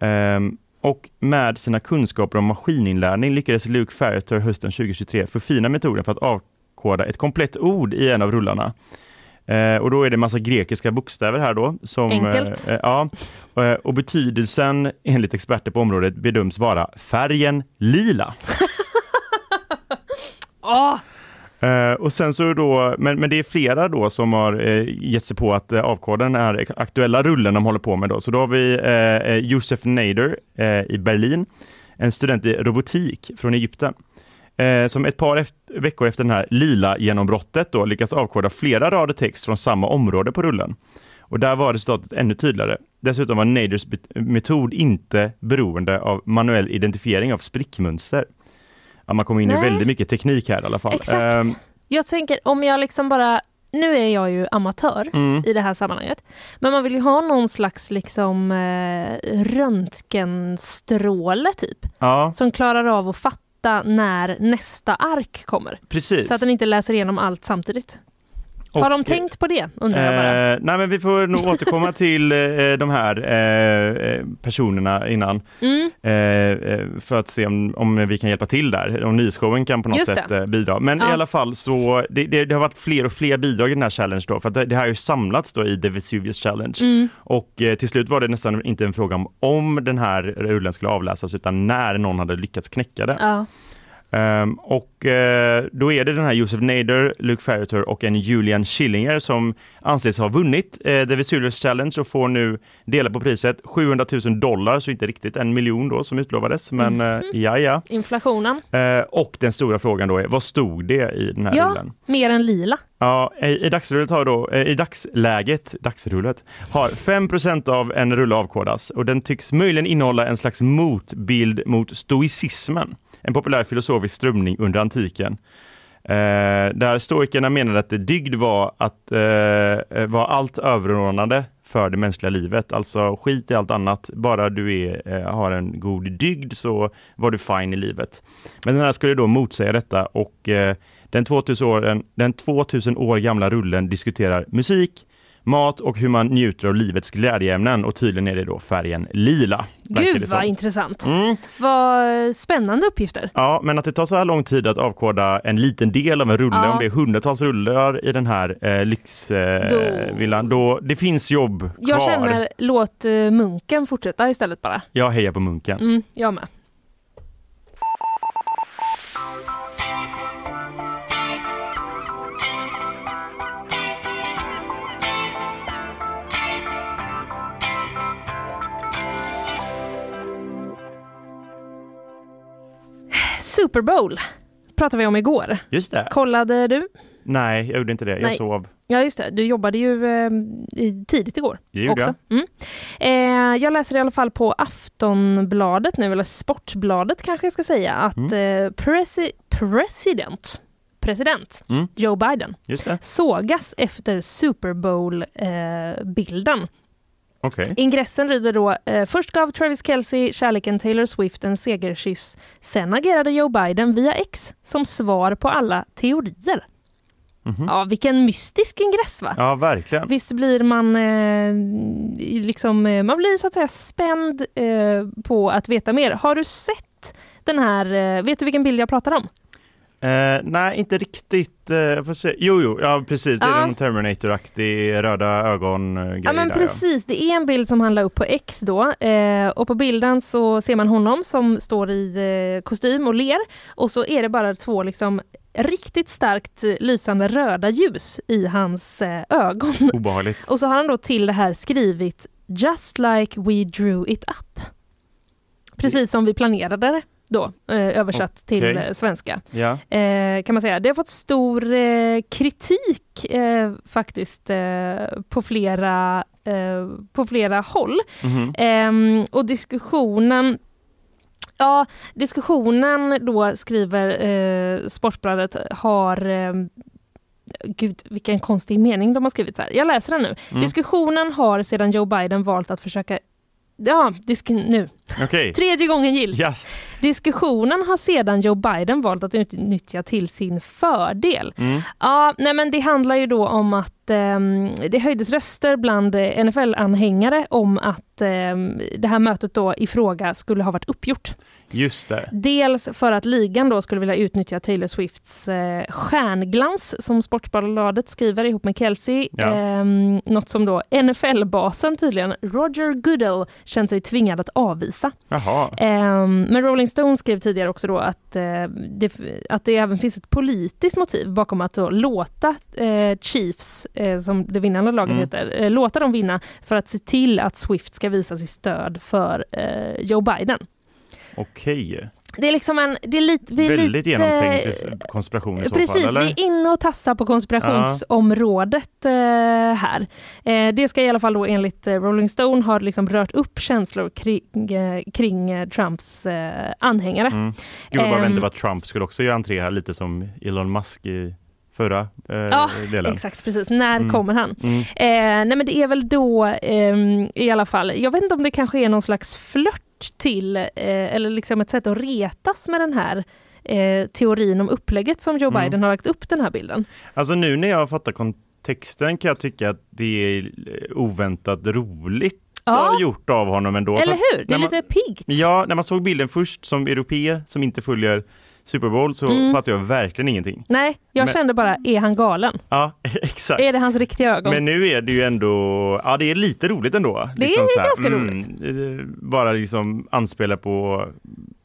Speaker 2: Eh, och med sina kunskaper om maskininlärning lyckades Luke Ferreter hösten 2023 förfina metoden för att avkoda ett komplett ord i en av rullarna. Eh, och då är det massa grekiska bokstäver här då. Som,
Speaker 1: Enkelt.
Speaker 2: Eh, eh, ja, Eh, och betydelsen enligt experter på området bedöms vara färgen lila.
Speaker 1: Åh,
Speaker 2: Eh, och sen så då, men, men det är flera då som har eh, gett sig på att eh, avkoda den här aktuella rullen de håller på med då. Så då har vi eh, Josef Nader i Berlin, en student i robotik från Egypten. Eh, som ett par eft- veckor efter den här lila genombrottet då lyckas avkoda flera rader text från samma område på rullen. Och där var resultatet ännu tydligare. Dessutom var Naders metod inte beroende av manuell identifiering av sprickmönster. Ja, man kommer in
Speaker 1: Nej.
Speaker 2: i väldigt mycket teknik här i alla fall.
Speaker 1: exakt.
Speaker 2: Ehm,
Speaker 1: Jag tänker om jag liksom bara, nu är jag ju amatör
Speaker 2: Mm.
Speaker 1: i det här sammanhanget, men man vill ju ha någon slags liksom eh, röntgenstråle typ,
Speaker 2: ja,
Speaker 1: som klarar av att fatta när nästa ark kommer.
Speaker 2: precis.
Speaker 1: Så att den inte läser igenom allt samtidigt. Har
Speaker 2: Och,
Speaker 1: de tänkt på det undrar jag bara.
Speaker 2: Eh, nej men vi får nog återkomma till eh, de här eh, eh, personerna innan.
Speaker 1: Mm.
Speaker 2: Eh, eh, för att se om, om vi kan hjälpa till där, om nyhetsshowen kan på något
Speaker 1: Just
Speaker 2: sätt eh, bidra. Men
Speaker 1: Ja.
Speaker 2: i alla fall så, det, det, det har varit fler och fler bidrag i den här challenge då, för det, det här har ju samlats då i The Vesuvius Challenge.
Speaker 1: Mm.
Speaker 2: Och eh, till slut var det nästan inte en fråga om om den här rullen skulle avläsas, utan när någon hade lyckats knäcka det.
Speaker 1: Ja.
Speaker 2: Ehm, och eh, då är det den här Josef Nader, Luke Ferreter och en Julian Schillinger som anses ha vunnit eh, The Vesuvius Challenge och får nu dela på priset 700 000 dollar, så inte riktigt en miljon då som utlovades, men eh, ja ja.
Speaker 1: Inflationen.
Speaker 2: Eh, och den stora frågan då är, vad stod det i den här
Speaker 1: Ja,
Speaker 2: rullen?
Speaker 1: mer än lila.
Speaker 2: Ja, i, i dagsrullet har då, i dagsläget, dagsrullet, har 5% av en rulle avkodas och den tycks möjligen innehålla en slags motbild mot stoicismen, en populär filosofisk strömning under antiken. Eh, där stoikerna menade att dygd var att eh, eh vara allt överordnade för det mänskliga livet, alltså skit i allt annat, bara du är, eh, har en god dygd så var du fine i livet. Men den här skulle då motsäga detta och eh, den 2000, åren, den 2000 år gamla rullen diskuterar musik, mat och hur man njuter av livets glädjeämnen och tydligen är det då färgen lila.
Speaker 1: Gud vad intressant.
Speaker 2: Mm.
Speaker 1: Vad spännande uppgifter.
Speaker 2: Ja, men att det tar så här lång tid att avkoda en liten del av en rulle,
Speaker 1: Ja.
Speaker 2: om det är hundratals rullar i den här eh, lyxvillan, eh,
Speaker 1: Då-
Speaker 2: då det finns jobb kvar.
Speaker 1: Jag känner, låt eh, munken fortsätta istället bara.
Speaker 2: Jag hejar på munken.
Speaker 1: Mm, jag med. Super Bowl pratade vi om igår.
Speaker 2: Just det.
Speaker 1: Kollade du?
Speaker 2: Nej, jag gjorde inte det. Jag
Speaker 1: Nej.
Speaker 2: sov.
Speaker 1: Ja just det, du jobbade ju eh, tidigt igår.
Speaker 2: Det gjorde
Speaker 1: också. Mm. Eh, jag läser i alla fall på Aftonbladet nu, eller Sportbladet kanske jag ska säga, att eh, presi- president, president
Speaker 2: Mm.
Speaker 1: Joe Biden
Speaker 2: Just det.
Speaker 1: sågas efter Super Bowl-bilden.
Speaker 2: Okej.
Speaker 1: Ingressen lyder då, eh, först gav Travis Kelce kärleken Taylor Swift en segerkyss. Sen agerade Joe Biden via X som svar på alla teorier.
Speaker 2: Mhm.
Speaker 1: Ja, vilken mystisk ingress va?
Speaker 2: Ja, verkligen.
Speaker 1: Visst blir man eh, liksom, eh, man blir så att säga spänd eh, på att veta mer. Har du sett den här, eh, vet du vilken bild jag pratar om?
Speaker 2: Eh, nej, inte riktigt. Eh, jag får se. Jo, jo, ja precis. Det är
Speaker 1: Ja.
Speaker 2: en Terminator-aktig röda ögon-grej
Speaker 1: Ja men
Speaker 2: där.
Speaker 1: precis, det är en bild som han la upp på X då eh, och på bilden så ser man honom som står i eh, kostym och ler och så är det bara två liksom riktigt starkt eh, lysande röda ljus i hans eh, ögon.
Speaker 2: Ja. Obehagligt.
Speaker 1: Och så har han då till det här skrivit Just like we drew it up. Precis som vi planerade det då, eh, översatt till
Speaker 2: Okej.
Speaker 1: eh, svenska. Eh, kan man säga. Det har fått stor eh, kritik faktiskt på, flera, på flera håll.
Speaker 2: Mhm.
Speaker 1: Ehm, och diskussionen Ja, diskussionen då skriver eh, Sportbladet har eh, Gud, vilken konstig mening de har skrivit här. Jag läser den nu.
Speaker 2: Mm.
Speaker 1: Diskussionen har sedan Joe Biden valt att försöka Ja, disk nu.
Speaker 2: Okej.
Speaker 1: Tredje gången gillt.
Speaker 2: Yes.
Speaker 1: Diskussionen har sedan Joe Biden valt att utnyttja till sin fördel.
Speaker 2: Mm.
Speaker 1: Ja, nej men det handlar ju då om att eh, det höjdes röster bland NFL-anhängare om att eh, det här mötet då i fråga skulle ha varit uppgjort.
Speaker 2: Just det.
Speaker 1: Dels för att ligan då skulle vilja utnyttja Taylor Swifts eh, stjärnglans som Sportbladet skriver ihop med Kelsey.
Speaker 2: Ja.
Speaker 1: Eh, något som då NFL-basen tydligen, Roger Goodell, känt sig tvingad att avvisa.
Speaker 2: Jaha.
Speaker 1: Eh, men Rolling Stone skrev tidigare också då att, eh, det, att det även finns ett politiskt motiv bakom att då låta eh, Chiefs, eh, som det vinnande laget
Speaker 2: Mm.
Speaker 1: heter, låta dem vinna för att se till att Swift ska visa sitt stöd för Joe Biden.
Speaker 2: Okej.
Speaker 1: Det är liksom en, det är lite, vi är
Speaker 2: Väldigt
Speaker 1: lite,
Speaker 2: genomtänkt konspiration i så
Speaker 1: Precis,
Speaker 2: fall, eller?
Speaker 1: vi är inne och tassar på konspirationsområdet eh, här. Eh, det ska i alla fall då enligt eh, Rolling Stone ha liksom rört upp känslor kring, kring Trumps anhängare.
Speaker 2: Mm. Gud vad bra
Speaker 1: Ehm.
Speaker 2: vänta att Trump skulle också göra entré här, lite som Elon Musk i förra eh,
Speaker 1: Ja,
Speaker 2: delen.
Speaker 1: exakt, precis. När
Speaker 2: Mm.
Speaker 1: kommer han?
Speaker 2: Mm.
Speaker 1: Eh, nej men det är väl då ehm, i alla fall, jag vet inte om det kanske är någon slags flört till, eh, eller liksom ett sätt att retas med den här eh, teorin om upplägget som Joe
Speaker 2: Mm.
Speaker 1: Biden har lagt upp den här bilden.
Speaker 2: Alltså nu när jag fattar kontexten kan jag tycka att det är eh, oväntat roligt
Speaker 1: Ja.
Speaker 2: gjort av honom ändå.
Speaker 1: Eller
Speaker 2: att
Speaker 1: hur? Det är
Speaker 2: man-
Speaker 1: lite piggt.
Speaker 2: Ja, när man såg bilden först som europé som inte följer Super Bowl så
Speaker 1: Mm.
Speaker 2: fattade jag verkligen ingenting.
Speaker 1: Nej, jag
Speaker 2: Men-
Speaker 1: kände bara, är han galen?
Speaker 2: Ja, exakt.
Speaker 1: Är det hans riktiga ögon?
Speaker 2: Men nu är det ju ändå, ja det är lite roligt ändå.
Speaker 1: Det är
Speaker 2: så här,
Speaker 1: ganska
Speaker 2: roligt. Bara liksom anspela på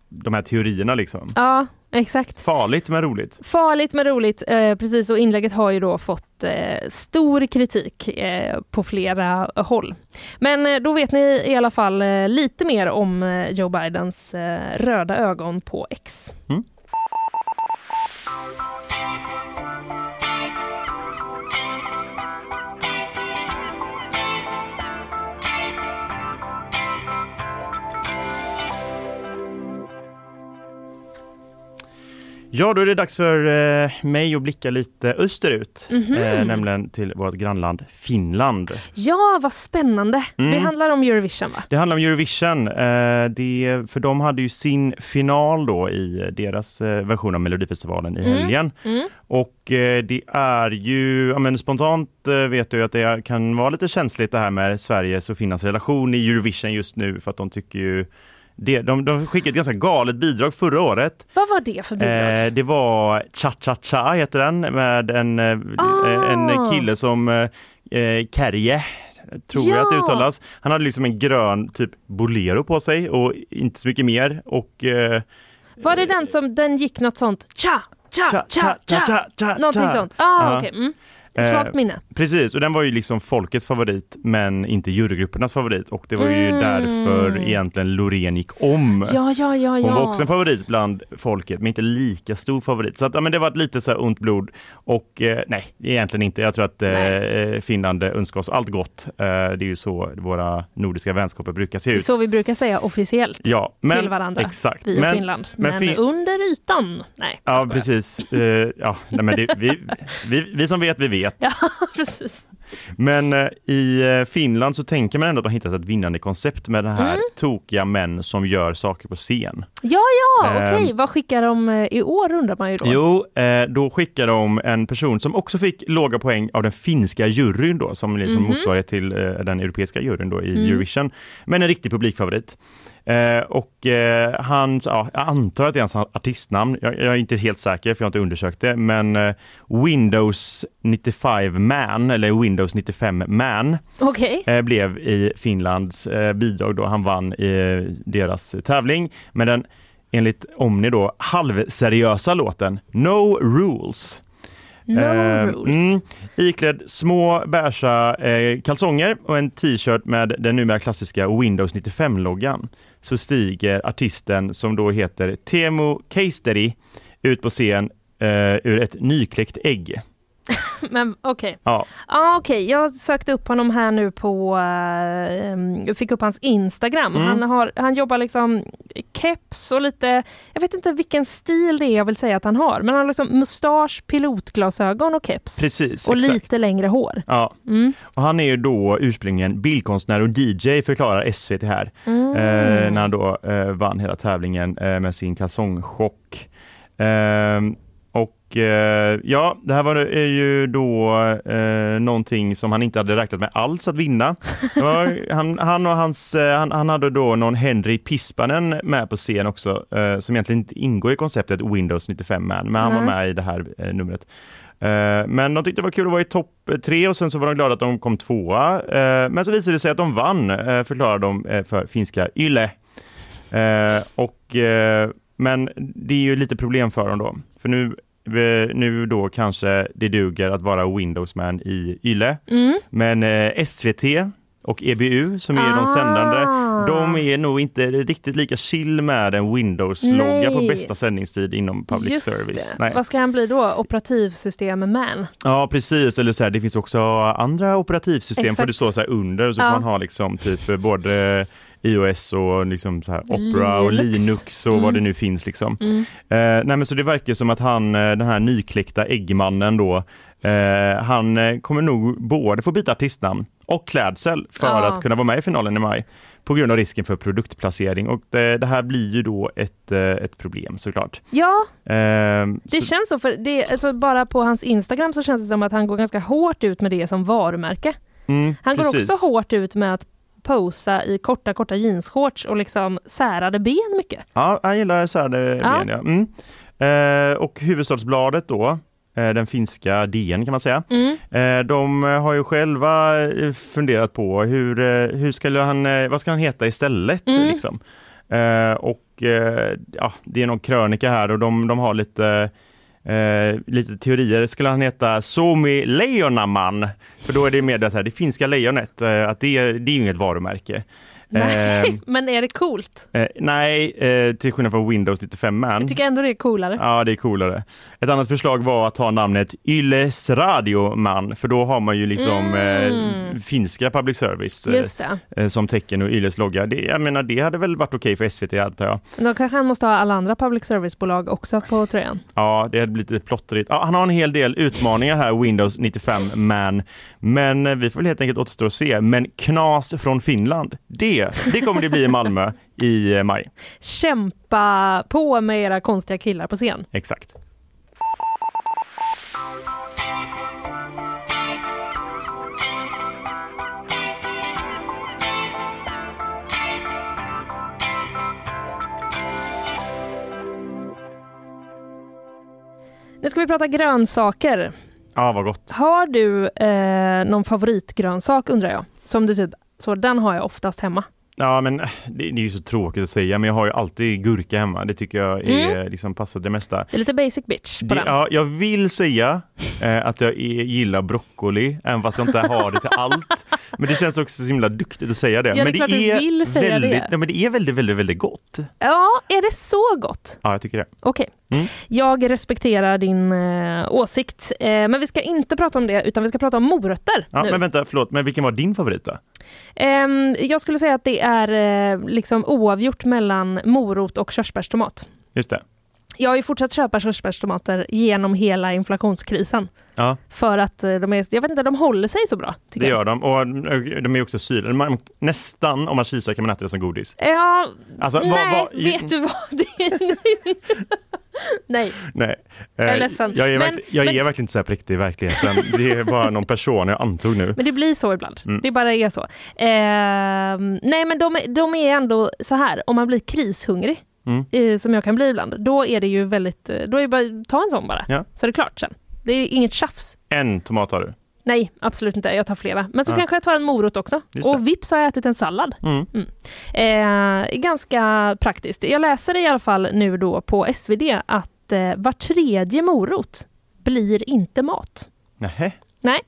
Speaker 2: de här teorierna liksom.
Speaker 1: Ja, exakt.
Speaker 2: Farligt men roligt.
Speaker 1: Farligt men roligt, eh, precis. Och inlägget har ju då fått eh, stor kritik eh, på flera håll. Men eh, då vet ni i alla fall eh, lite mer om eh, Joe Bidens eh, röda ögon på X.
Speaker 2: Mm. Ja, då är det dags för eh, mig att blicka lite österut,
Speaker 1: Mhm.
Speaker 2: eh, nämligen till vårt grannland Finland.
Speaker 1: Ja, vad spännande.
Speaker 2: Mm.
Speaker 1: Det handlar om Eurovision va?
Speaker 2: Det handlar om Eurovision. Eh, det, för de hade ju sin final då i deras eh, version av Melodifestivalen i
Speaker 1: Mm.
Speaker 2: helgen.
Speaker 1: Mm.
Speaker 2: Och eh, det är ju, ja, men spontant vet du att det kan vara lite känsligt det här med Sveriges och Finlands relation i Eurovision just nu för att de tycker ju det, de, de skickade ett ganska galet bidrag förra året.
Speaker 1: Vad var det för bidrag?
Speaker 2: Eh, det var Cha Cha Cha heter den med en, eh,
Speaker 1: Ah.
Speaker 2: en kille som eh, eh, Kärje tror jag att det
Speaker 1: Ja.
Speaker 2: uttalas. Han hade liksom en grön typ bolero på sig och inte så mycket mer. Och, eh,
Speaker 1: Var det den som, den gick något sånt, cha, cha,
Speaker 2: Cha,
Speaker 1: cha,
Speaker 2: cha, cha,
Speaker 1: cha,
Speaker 2: cha,
Speaker 1: någonting sånt. Ah,
Speaker 2: Ja.
Speaker 1: okej. Mm.
Speaker 2: Eh,
Speaker 1: Svagt minne.
Speaker 2: Precis, och den var ju liksom folkets favorit men inte jurygruppernas favorit och det var ju
Speaker 1: Mm.
Speaker 2: därför egentligen Loreen gick om.
Speaker 1: Ja, ja, ja.
Speaker 2: Hon var också en favorit bland folket, men inte lika stor favorit. Så att, ja, men det var lite så här ont blod. Och eh, nej, egentligen inte. Jag tror att eh, Finland önskar oss allt gott. Eh, det är ju så våra nordiska vänskaper brukar se
Speaker 1: Det är
Speaker 2: ut.
Speaker 1: så vi brukar säga officiellt
Speaker 2: Ja, men,
Speaker 1: till varandra,
Speaker 2: Exakt.
Speaker 1: vi och
Speaker 2: Men-
Speaker 1: Finland.
Speaker 2: men
Speaker 1: Men,
Speaker 2: fin-
Speaker 1: under ytan, nej.
Speaker 2: Ja, precis. Eh, ja, nej, men det, vi, vi, vi som vet, vi vet.
Speaker 1: Ja, precis.
Speaker 2: Men eh, i eh, Finland så tänker man ändå att man hittat ett vinnande koncept med det här
Speaker 1: Mm.
Speaker 2: tokiga män som gör saker på scen.
Speaker 1: Ja, ja, okej.
Speaker 2: Ehm.
Speaker 1: Vad skickar de eh, i år undrar man ju då.
Speaker 2: Jo, eh, då skickar de en person som också fick låga poäng av den finska juryn då, som liksom
Speaker 1: Mhm.
Speaker 2: motsvarighet till eh, den europeiska juryn då i
Speaker 1: Mm.
Speaker 2: Eurovision. Men en riktig publikfavorit. Eh, och eh, han, ja, jag antar att det är hans artistnamn, jag, jag är inte helt säker för jag har inte undersökt det, men eh, Windows 95 Man, eller Windows 95 Man,
Speaker 1: Okej.
Speaker 2: eh, blev i Finlands eh, bidrag då. Han vann i deras tävling med den enligt Omni då halvseriösa låten No Rules.
Speaker 1: No
Speaker 2: Eh,
Speaker 1: rules.
Speaker 2: Mm, iklädd små beiga eh, kalsonger och en t-shirt med den numera klassiska Windows 95-loggan så stiger artisten som då heter Teemu Keisteri ut på scen eh, ur ett nykläckt ägg.
Speaker 1: Men okej.
Speaker 2: Ja.
Speaker 1: Ja, okej. Jag sökte upp honom här nu på, jag fick upp hans Instagram.
Speaker 2: Mm.
Speaker 1: Han, har, han jobbar liksom keps och lite, jag vet inte vilken stil det är jag vill säga att han har, men han har liksom mustasch, pilotglasögon och keps.
Speaker 2: Precis,
Speaker 1: och
Speaker 2: exakt.
Speaker 1: lite längre hår.
Speaker 2: Ja,
Speaker 1: Mm.
Speaker 2: och han är ju då ursprungligen bildkonstnär och DJ förklarar SVT här.
Speaker 1: Mm.
Speaker 2: Eh, när han då eh, vann hela tävlingen eh, med sin kalsongchock. Och eh, ja, det här var är ju då eh, någonting som han inte hade räknat med alls att vinna. Var, han, han och hans, eh, han, han hade då någon Henry Pispanen med på scen också, eh, som egentligen inte ingår i konceptet Windows 95 Man, men han var
Speaker 1: Nej.
Speaker 2: med i det här eh, numret. Eh, Men de tyckte det var kul att vara i topp tre och sen så var de glada att de kom tvåa. Eh, Men så visade det sig att de vann, förklarar de för finska Yle. Och, men det är ju lite problem för dem då. För nu, nu då kanske det duger att vara Windows-man i Yle.
Speaker 1: Mm.
Speaker 2: Men eh, SVT och EBU som är de
Speaker 1: Ah.
Speaker 2: sändande, de är nog inte riktigt lika chill med en Windows-logga på bästa sändningstid inom public
Speaker 1: Just
Speaker 2: service.
Speaker 1: Vad ska han bli då? Operativsystem-man?
Speaker 2: Ja precis, eller så här, det finns också andra operativsystem
Speaker 1: Exakt.
Speaker 2: får det stå så här under så
Speaker 1: Ja.
Speaker 2: man ha liksom typ både iOS och liksom så här Opera och
Speaker 1: Linux.
Speaker 2: Linux och
Speaker 1: Mm.
Speaker 2: vad det nu finns liksom.
Speaker 1: Mm.
Speaker 2: Eh, nej men så det verkar som att han, eh, den här nykläckta äggmannen då, eh, han eh, kommer nog både få byta artistnamn och klädsel för
Speaker 1: Ja.
Speaker 2: att kunna vara med i finalen i maj på grund av risken för produktplacering och det, det här blir ju då ett, eh, ett problem såklart.
Speaker 1: Ja,
Speaker 2: Eh,
Speaker 1: det
Speaker 2: så-
Speaker 1: känns så. För det, alltså bara på hans Instagram så känns det som att han går ganska hårt ut med det som varumärke.
Speaker 2: mm,
Speaker 1: Han går
Speaker 2: precis.
Speaker 1: också hårt ut med att posa i korta, korta jeansshorts och liksom särade ben mycket.
Speaker 2: Ja, han gillar särade
Speaker 1: Ja.
Speaker 2: ben. Ja. Mm. Eh, och Huvudstadsbladet då, eh, den finska DN kan man säga.
Speaker 1: Mm.
Speaker 2: Eh, de har ju själva eh, funderat på hur, hur skulle han, vad ska han heta istället?
Speaker 1: Mm.
Speaker 2: Liksom. Och ja, det är någon krönika här och de, de har lite Eh, lite teorier, skulle han heta Suomi Lejonaman? För då är det mer det här, det finska lejonet, eh, att det, är- det är ju inget varumärke.
Speaker 1: Nej,
Speaker 2: Eh,
Speaker 1: men är det coolt?
Speaker 2: Eh, nej, eh, till skillnad från Windows 95 Man.
Speaker 1: Jag tycker ändå det är coolare.
Speaker 2: Ja, det är coolare. Ett annat förslag var att ta namnet Yles Radioman, för då har man ju liksom
Speaker 1: Mm.
Speaker 2: eh, finska public service eh,
Speaker 1: Just det.
Speaker 2: eh, som tecken och Yles logga. Det, jag menar, det hade väl varit okej för SVT antar jag.
Speaker 1: Då kanske han måste ha alla andra public service-bolag också på tröjan.
Speaker 2: Ja, det hade blivit lite plottrigt. Ja, han har en hel del utmaningar här, Windows 95 Man. Men vi får väl helt enkelt återstå och se. Men knas från Finland, det, det kommer det bli i Malmö i eh, maj.
Speaker 1: Kämpa på med era konstiga killar på scen.
Speaker 2: Exakt.
Speaker 1: Nu ska vi prata grönsaker.
Speaker 2: Ja, vad gott.
Speaker 1: Har du eh, någon favoritgrönsak undrar jag? Som du typ, så den har jag oftast hemma.
Speaker 2: Ja, men eh, det, det är ju så tråkigt att säga, men jag har ju alltid gurka hemma. Det tycker jag är, liksom passar det mesta.
Speaker 1: Det är lite basic bitch på
Speaker 2: Det,
Speaker 1: den.
Speaker 2: ja, jag vill säga eh, att jag är, gillar broccoli, även fast jag inte har det till allt. Men det känns också så himla duktigt att säga det.
Speaker 1: Ja, det är
Speaker 2: men
Speaker 1: vill säga
Speaker 2: väldigt,
Speaker 1: det.
Speaker 2: Nej, men det är väldigt, väldigt, väldigt gott.
Speaker 1: Ja, är det så gott?
Speaker 2: Ja, jag tycker det.
Speaker 1: Okej.
Speaker 2: Mm.
Speaker 1: Jag respekterar din eh, åsikt. Eh, men vi ska inte prata om det, utan vi ska prata om morötter
Speaker 2: Ja,
Speaker 1: nu.
Speaker 2: men vänta, förlåt, men vilken var din favorit då?
Speaker 1: Ehm, jag skulle säga att det är eh, liksom oavgjort mellan morot och körsbärstomat.
Speaker 2: Just det.
Speaker 1: Jag har ju fortsatt köpa körsbärstomater genom hela inflationskrisen.
Speaker 2: Ja,
Speaker 1: För att eh, de är, jag vet inte, de håller sig så bra.
Speaker 2: Det
Speaker 1: jag.
Speaker 2: gör de. Och eh, de är också syrade. Man- Nästan, om man kisar kan man äta det som godis.
Speaker 1: Ja,
Speaker 2: Alltså, vad-
Speaker 1: nej,
Speaker 2: vad-
Speaker 1: vet du vad? Nej,
Speaker 2: Nej.
Speaker 1: Jag är
Speaker 2: Eh,
Speaker 1: ledsen.
Speaker 2: Jag är,
Speaker 1: Men-
Speaker 2: verkl- jag
Speaker 1: men-
Speaker 2: är verkligen inte så här präktig i verkligheten. Det är bara någon person jag antog nu.
Speaker 1: men det blir så ibland.
Speaker 2: Mm.
Speaker 1: Det bara är så. Ehm, nej, men de, är- de är ändå så här, om man blir krishungrig,
Speaker 2: Mm.
Speaker 1: eh, som jag kan bli ibland, då är det ju väldigt, eh, då är det bara ta en sån bara,
Speaker 2: Ja.
Speaker 1: så är det klart sen. Det är inget tjafs.
Speaker 2: En tomat har du.
Speaker 1: Nej, absolut inte. Jag tar flera. Men så
Speaker 2: Ja.
Speaker 1: kanske jag tar en morot också. Och vips har jag ätit en sallad.
Speaker 2: Mm.
Speaker 1: Eh, ganska praktiskt. Jag läser i alla fall nu då på SvD att eh, var tredje morot blir inte mat.
Speaker 2: Nähä.
Speaker 1: Nej.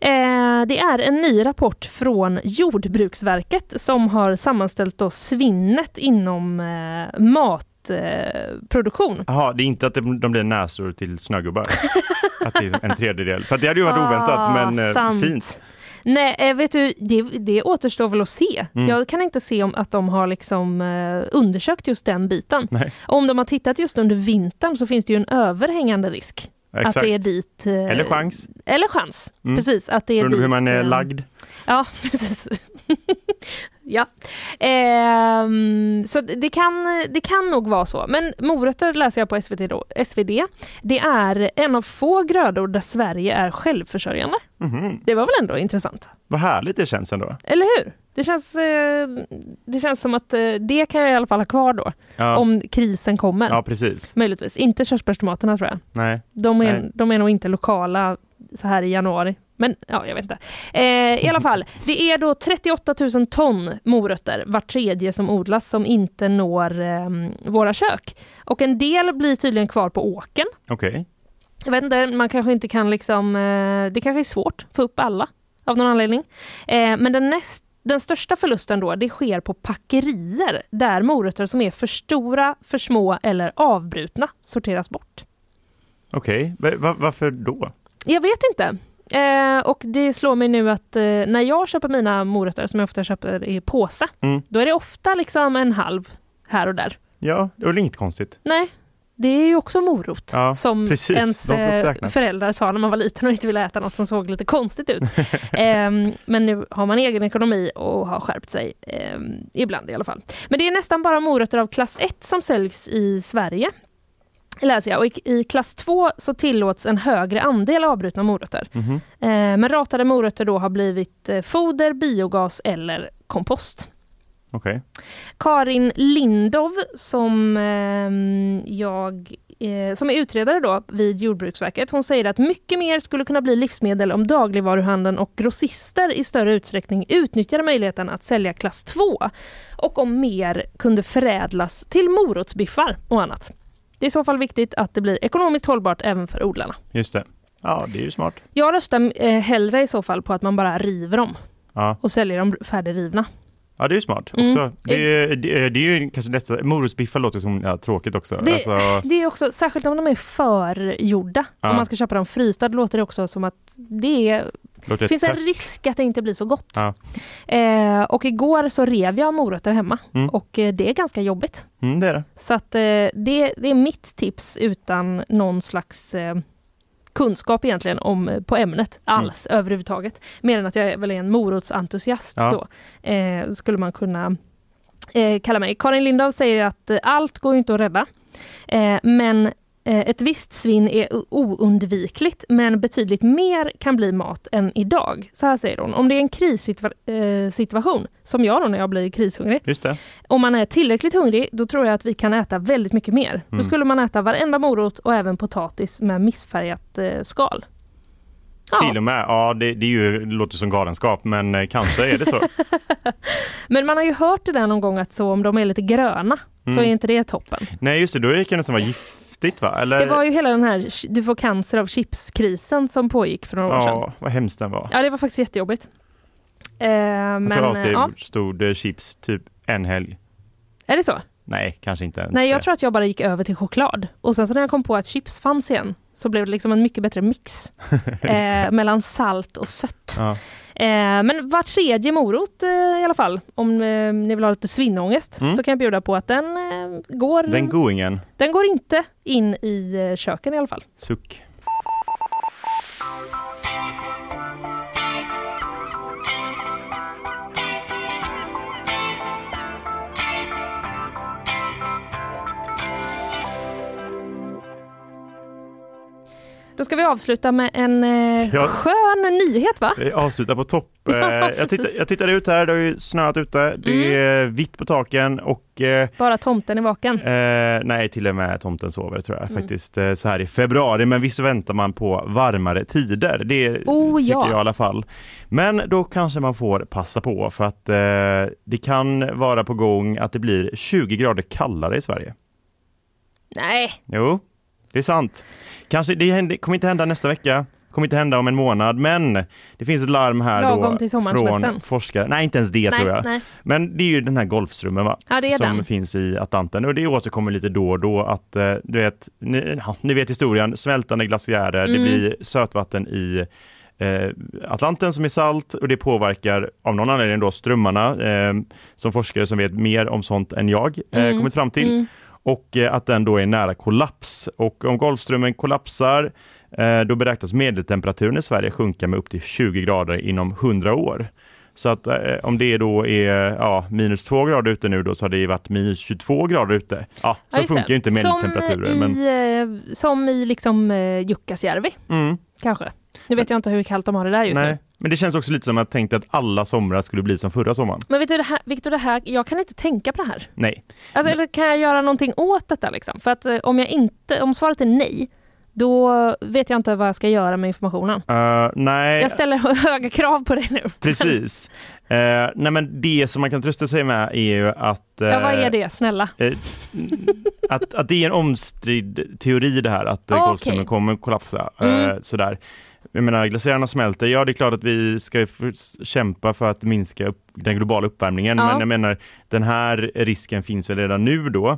Speaker 1: Eh, det är en ny rapport från Jordbruksverket som har sammanställt då svinnet inom eh, mat morotproduktion.
Speaker 2: Jaha, det är inte att de, blir näsor till snögubbar? att det är en tredjedel? För det hade ju varit oväntat, men eh,
Speaker 1: sant.
Speaker 2: fint.
Speaker 1: Nej, eh, vet du, det, det återstår väl att se.
Speaker 2: Mm.
Speaker 1: Jag kan inte se om att de har liksom eh, undersökt just den biten.
Speaker 2: Nej.
Speaker 1: Om de har tittat just under vintern så finns det ju en överhängande risk
Speaker 2: Exakt.
Speaker 1: att det är dit...
Speaker 2: Eller chans.
Speaker 1: Eller chans,
Speaker 2: Mm.
Speaker 1: precis. Att det är
Speaker 2: Beroende på hur
Speaker 1: dit,
Speaker 2: man är lagd.
Speaker 1: Ja, precis. Ja. Ehm, så det kan, det kan nog vara så. Men morötter läser jag på SVT, då, SvD. Det är en av få grödor där Sverige är självförsörjande.
Speaker 2: Mhm.
Speaker 1: Det var väl ändå intressant?
Speaker 2: Vad härligt det känns ändå.
Speaker 1: Eller hur? Det känns, eh, det känns som att eh, det kan jag i alla fall ha kvar då.
Speaker 2: Ja.
Speaker 1: Om krisen kommer.
Speaker 2: Ja, precis.
Speaker 1: Möjligtvis. Inte körsbärstomaterna tror jag.
Speaker 2: Nej.
Speaker 1: De är,
Speaker 2: Nej.
Speaker 1: de är nog inte lokala så här i januari. Men ja, jag vet inte. Eh, I alla fall, det är då 38 000 ton morötter, var tredje som odlas, som inte når eh, våra kök. Och en del blir tydligen kvar på åken.
Speaker 2: Okej.
Speaker 1: Jag vet inte, man kanske inte kan liksom, eh, det kanske är svårt att få upp alla av någon anledning. Eh, men den, näst, den största förlusten då, det sker på packerier där morötter som är för stora, för små eller avbrutna sorteras bort.
Speaker 2: Okej. Va- varför då?
Speaker 1: Jag vet inte. Eh, och det slår mig nu att eh, när jag köper mina morötter, som jag ofta köper i påse,
Speaker 2: Mm.
Speaker 1: då är det ofta liksom en halv här och där.
Speaker 2: Ja, det är väl inget konstigt.
Speaker 1: Nej, det är ju också morot.
Speaker 2: Ja,
Speaker 1: som
Speaker 2: precis.
Speaker 1: ens
Speaker 2: också
Speaker 1: eh, föräldrar sa när man var liten och inte ville äta något som såg lite konstigt ut. Ehm, men nu har man egen ekonomi och har skärpt sig. ehm, ibland i alla fall. Men det är nästan bara morötter av klass 1 som säljs i Sverige. Läser jag. Och i, I klass 2 så tillåts en högre andel avbrutna morötter.
Speaker 2: Mhm.
Speaker 1: Eh, men ratade morötter då har blivit eh, foder, biogas eller kompost.
Speaker 2: Okej.
Speaker 1: Karin Lindov som ehm, jag eh, som är utredare då vid Jordbruksverket. Hon säger att mycket mer skulle kunna bli livsmedel om dagligvaruhandeln och grossister i större utsträckning utnyttjade möjligheten att sälja klass 2 och om mer kunde förädlas till morotsbiffar och annat. Det är i så fall viktigt att det blir ekonomiskt hållbart även för odlarna.
Speaker 2: Just det. Ja, det är ju smart.
Speaker 1: Jag röstar eh, hellre i så fall på att man bara river dem
Speaker 2: Ja,
Speaker 1: och säljer dem färdigrivna.
Speaker 2: ja det är ju smart
Speaker 1: Mm.
Speaker 2: också. Det, är, det, är- det är ju kanske nästa... Morotsbiffar låter som ja, tråkigt också.
Speaker 1: Det,
Speaker 2: Alltså,
Speaker 1: det är också, särskilt om de är förgjorda.
Speaker 2: Ja.
Speaker 1: Om man ska köpa dem frysta, låter det också som att det är,
Speaker 2: låter
Speaker 1: finns en risk att det inte blir så gott.
Speaker 2: Ja.
Speaker 1: Eh, och igår så rev jag morötter hemma
Speaker 2: Mm.
Speaker 1: och eh, det är ganska jobbigt.
Speaker 2: Mm, det är det.
Speaker 1: Så att eh, det, det är mitt tips utan någon slags eh, kunskap egentligen om, eh, på ämnet alls överhuvudtaget. Mer än att jag är väl är en morotsentusiast
Speaker 2: Ja.
Speaker 1: då. Eh, skulle man kunna kalla mig. Karin Lindahl säger att allt går inte att rädda. Men ett visst svinn är oundvikligt men betydligt mer kan bli mat än idag. Så här säger hon. Om det är en krissituation, eh, som jag då när jag blir krishungrig,
Speaker 2: Just det.
Speaker 1: om man är tillräckligt hungrig, då tror jag att vi kan äta väldigt mycket mer. Då
Speaker 2: Mm.
Speaker 1: skulle man äta varenda morot och även potatis med missfärgat eh, skal. Ja,
Speaker 2: Till och med. Ja, det, det, är ju, det låter som galenskap, men eh, kanske är det så.
Speaker 1: men man har ju hört det där någon gång att så om de är lite gröna så
Speaker 2: Mm.
Speaker 1: är inte det toppen.
Speaker 2: Nej, just det. Då kan det nästan vara giftigt, va? Eller,
Speaker 1: Det var ju hela den här du får cancer av chipskrisen som pågick för några år sedan.
Speaker 2: Ja, vad hemskt den var.
Speaker 1: Ja, det var faktiskt jättejobbigt. Eh,
Speaker 2: Jag
Speaker 1: men
Speaker 2: tog av sig
Speaker 1: ja,
Speaker 2: stod eh, chips typ en helg.
Speaker 1: är det så?
Speaker 2: Nej, kanske inte
Speaker 1: Nej, jag
Speaker 2: det.
Speaker 1: tror att jag bara gick över till choklad. Och sen så när jag kom på att chips fanns igen så blev det liksom en mycket bättre mix eh, mellan salt och sött.
Speaker 2: Ja.
Speaker 1: Eh, men var tredje morot eh, i alla fall, om eh, ni vill ha lite svinnångest,
Speaker 2: Mm.
Speaker 1: så kan jag bjuda på att den går,
Speaker 2: Den goingen.
Speaker 1: den går inte in i köken i alla fall.
Speaker 2: Suck.
Speaker 1: Då ska vi avsluta med en eh,
Speaker 2: Ja.
Speaker 1: skön nyhet va?
Speaker 2: Vi avslutar på topp. Eh,
Speaker 1: Ja,
Speaker 2: jag,
Speaker 1: precis.
Speaker 2: tittar, jag tittar ut här, det har ju snöat ute. Det
Speaker 1: Mm.
Speaker 2: är vitt på taken och eh,
Speaker 1: Bara tomten är vaken.
Speaker 2: Eh, nej, till och med tomten sover tror jag
Speaker 1: Mm.
Speaker 2: faktiskt eh, så här i februari. Men visst väntar man på varmare tider. Det
Speaker 1: Oh,
Speaker 2: tycker
Speaker 1: ja.
Speaker 2: jag i alla fall. Men då kanske man får passa på för att eh, det kan vara på gång att det blir 20 grader kallare i Sverige.
Speaker 1: Nej,
Speaker 2: Jo, det är sant. Kanske, det händer, kommer inte hända nästa vecka. kommer inte hända om en månad, men det finns ett larm här
Speaker 1: Lagom
Speaker 2: då
Speaker 1: till
Speaker 2: från forskare. Nej, inte ens det
Speaker 1: Nej,
Speaker 2: tror jag.
Speaker 1: nej.
Speaker 2: Men det är ju den här Golfströmmen va?
Speaker 1: Ja, det
Speaker 2: som
Speaker 1: den.
Speaker 2: finns i Atlanten och det återkommer lite då och då att eh, du vet, ni, ja, ni vet historien, svältande glaciärer, det
Speaker 1: Mm.
Speaker 2: blir sötvatten i eh, Atlanten som är salt och det påverkar av någon anledning då strömmarna eh, som forskare som vet mer om sånt än jag eh,
Speaker 1: Mm.
Speaker 2: kommit fram till.
Speaker 1: Mm.
Speaker 2: Och eh, att den då är nära kollaps. Och om Golfströmmen kollapsar eh, då beräknas medeltemperaturen i Sverige sjunka med upp till 20 grader inom 100 år. Så att eh, om det då är ja, minus 2 grader ute nu då så har det varit minus 22 grader ute. Ja, så
Speaker 1: Ja,
Speaker 2: funkar ju inte medeltemperaturer.
Speaker 1: Som
Speaker 2: Men,
Speaker 1: i, eh, som i liksom eh, Jukkasjärvi,
Speaker 2: mm,
Speaker 1: kanske. Nu vet jag inte hur kallt de har det där just
Speaker 2: nej.
Speaker 1: nu.
Speaker 2: Men det känns också lite som att jag tänkte att alla somrar skulle bli som förra sommaren.
Speaker 1: Men vet du, det här, Victor, det här, jag kan inte tänka på det här.
Speaker 2: Nej.
Speaker 1: Alltså, eller kan jag göra någonting åt detta? Liksom? För att eh, om, jag inte, om svaret är nej, då vet jag inte vad jag ska göra med informationen.
Speaker 2: Uh, nej.
Speaker 1: Jag ställer höga krav på dig nu.
Speaker 2: Precis. Eh, nej men det som man kan trösta sig med är ju att...
Speaker 1: Ja, vad
Speaker 2: eh,
Speaker 1: är det? Snälla.
Speaker 2: eh, att, att det är en omstridd teori det här att uh,
Speaker 1: okej.
Speaker 2: Golfströmmen kommer kollapsa.
Speaker 1: Mm.
Speaker 2: eh, sådär. Jag menar glaciärerna smälter, ja det är klart att vi ska kämpa för att minska upp, den globala uppvärmningen
Speaker 1: Ja.
Speaker 2: men jag menar den här risken finns väl redan nu då.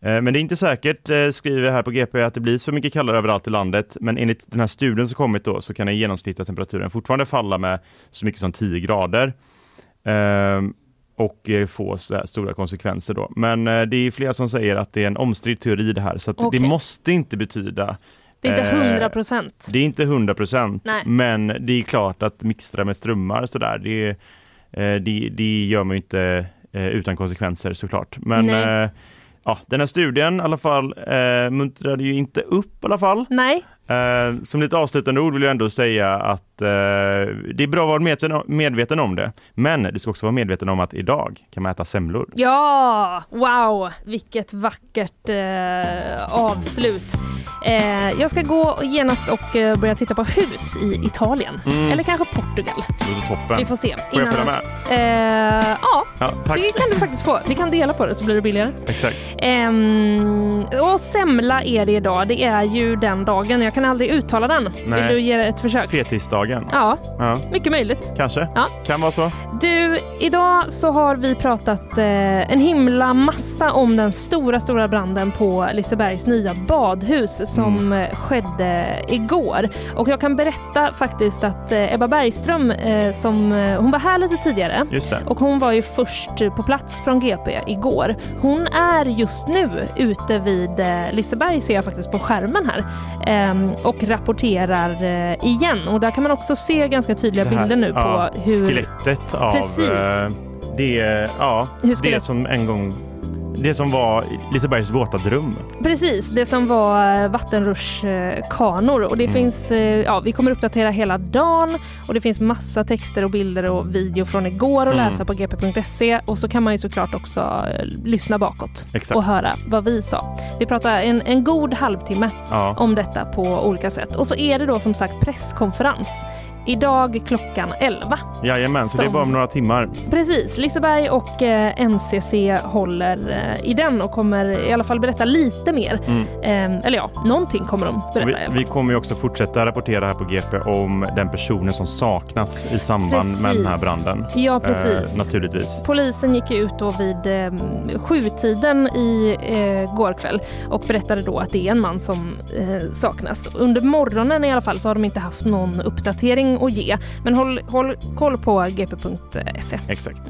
Speaker 2: Eh, Men det är inte säkert, eh, skriver här på GP, att det blir så mycket kallare överallt i landet. Men enligt den här studien som kommit då så kan den genomsnittliga temperaturen fortfarande falla med så mycket som 10 grader. Ehm, och eh, få stora konsekvenser då. Men det är flera som säger att det är en omstridd teori det här, så
Speaker 1: Okej.
Speaker 2: det måste inte betyda
Speaker 1: Det är inte
Speaker 2: eh,
Speaker 1: 100 procent.
Speaker 2: det är inte 100 procent, men det är klart att mixtra med strömmar sådär, det, eh, det, det gör man ju inte eh, utan konsekvenser såklart. Men
Speaker 1: Nej.
Speaker 2: ja, den här studien i alla fall eh, muntrade ju inte upp i alla fall.
Speaker 1: Nej,
Speaker 2: Eh, som lite avslutande ord vill jag ändå säga att eh, det är bra att vara medveten, medveten om det. Men du ska också vara medveten om att idag kan man äta semlor.
Speaker 1: Ja, wow, vilket vackert eh, avslut. Eh, jag ska gå genast och eh, börja titta på hus i Italien.
Speaker 2: Mm.
Speaker 1: Eller kanske Portugal.
Speaker 2: Toppen.
Speaker 1: Vi får se.
Speaker 2: Får jag följa med?
Speaker 1: Eh, ja,
Speaker 2: Ja, tack.
Speaker 1: det kan du faktiskt få. Vi kan dela på det så blir det billigare.
Speaker 2: Exakt.
Speaker 1: Ehm, och semla är det idag. Det är ju den dagen. Jag kan aldrig uttala den.
Speaker 2: Nej.
Speaker 1: Vill du ge det ett försök?
Speaker 2: Fetisdagen.
Speaker 1: Ja,
Speaker 2: Ja,
Speaker 1: mycket möjligt.
Speaker 2: kanske.
Speaker 1: Ja.
Speaker 2: Kan vara så.
Speaker 1: Du, idag så har vi pratat eh, en himla massa om den stora, stora branden på Lisebergs nya badhus som
Speaker 2: Mm.
Speaker 1: eh, skedde igår. Och jag kan berätta faktiskt att eh, Ebba Bergström, eh, som, eh, hon var här lite tidigare
Speaker 2: Just det.
Speaker 1: och hon var ju först på plats från GP igår. Hon är just nu ute vid eh, Liseberg ser jag faktiskt på skärmen här ehm, och rapporterar eh, igen. Och där kan man också se ganska tydliga
Speaker 2: Det här-
Speaker 1: bilder nu på
Speaker 2: ja,
Speaker 1: hur
Speaker 2: Skelettet av
Speaker 1: Precis.
Speaker 2: eh, det, ja,
Speaker 1: Hur
Speaker 2: det
Speaker 1: skelett-
Speaker 2: som en gång det som var Lisebergs våta dröm.
Speaker 1: Precis, det som var vattenrutschkanor. Och det
Speaker 2: Mm.
Speaker 1: finns, eh, ja, vi kommer uppdatera hela dagen och det finns massa texter och bilder och video från igår att
Speaker 2: Mm.
Speaker 1: läsa på gp.se. Och så kan man ju såklart också eh, lyssna bakåt
Speaker 2: Exakt.
Speaker 1: och höra vad vi sa. Vi pratar en, en god halvtimme
Speaker 2: Ja.
Speaker 1: om detta på olika sätt. Och så är det då som sagt presskonferens idag klockan 11.
Speaker 2: Jajamän, så det är bara om några timmar.
Speaker 1: Precis, Liseberg och eh, NCC håller eh, i den och kommer i alla fall berätta lite mer.
Speaker 2: Mm.
Speaker 1: Eh, eller ja, någonting kommer de berätta
Speaker 2: Vi, vi kommer ju också fortsätta rapportera här på GP om den personen som saknas i samband med den här
Speaker 1: Precis.
Speaker 2: branden.
Speaker 1: Ja, precis.
Speaker 2: Eh, naturligtvis.
Speaker 1: Polisen gick ut då vid eh, sjutiden i eh, går kväll och berättade då att det är en man som eh, saknas. Under morgonen i alla fall så har de inte haft någon uppdatering att ge. Men håll, håll koll på gp.se.
Speaker 2: Exakt.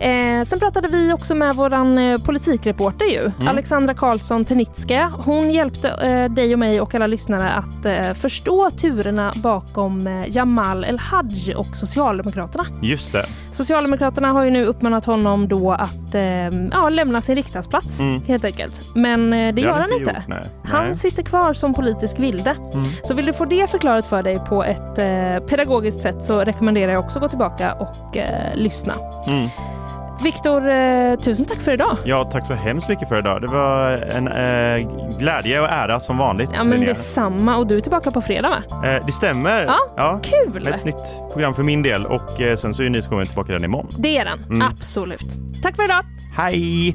Speaker 1: Eh, sen pratade vi också med våran eh, politikreporter ju,
Speaker 2: Mm.
Speaker 1: Alexandra Karlsson Tenitska. Hon hjälpte eh, dig och mig och alla lyssnare att eh, förstå turerna bakom eh, Jamal El-Haj och Socialdemokraterna.
Speaker 2: Just det.
Speaker 1: Socialdemokraterna har ju nu uppmanat honom då att eh, ja, lämna sin riksdagsplats
Speaker 2: Mm.
Speaker 1: helt enkelt. Men det
Speaker 2: har
Speaker 1: gör han
Speaker 2: gjort,
Speaker 1: inte.
Speaker 2: nej.
Speaker 1: Han
Speaker 2: Nej.
Speaker 1: sitter kvar som politisk vilde.
Speaker 2: Mm.
Speaker 1: Så vill du få det förklarat för dig på ett pedagogiskt sätt så rekommenderar jag också att gå tillbaka och lyssna.
Speaker 2: Mm.
Speaker 1: Viktor, eh, tusen tack för idag.
Speaker 2: Ja, tack så hemskt mycket för idag. Det var en eh, glädje och ära som vanligt.
Speaker 1: Ja men detsamma och du är tillbaka på fredag va?
Speaker 2: Eh, det stämmer.
Speaker 1: Ja, kul!
Speaker 2: Med ett nytt program för min del och eh, sen så är Nyhetskommittén tillbaka redan imorgon.
Speaker 1: Det är den,
Speaker 2: Mm.
Speaker 1: absolut. Tack för idag!
Speaker 2: Hej!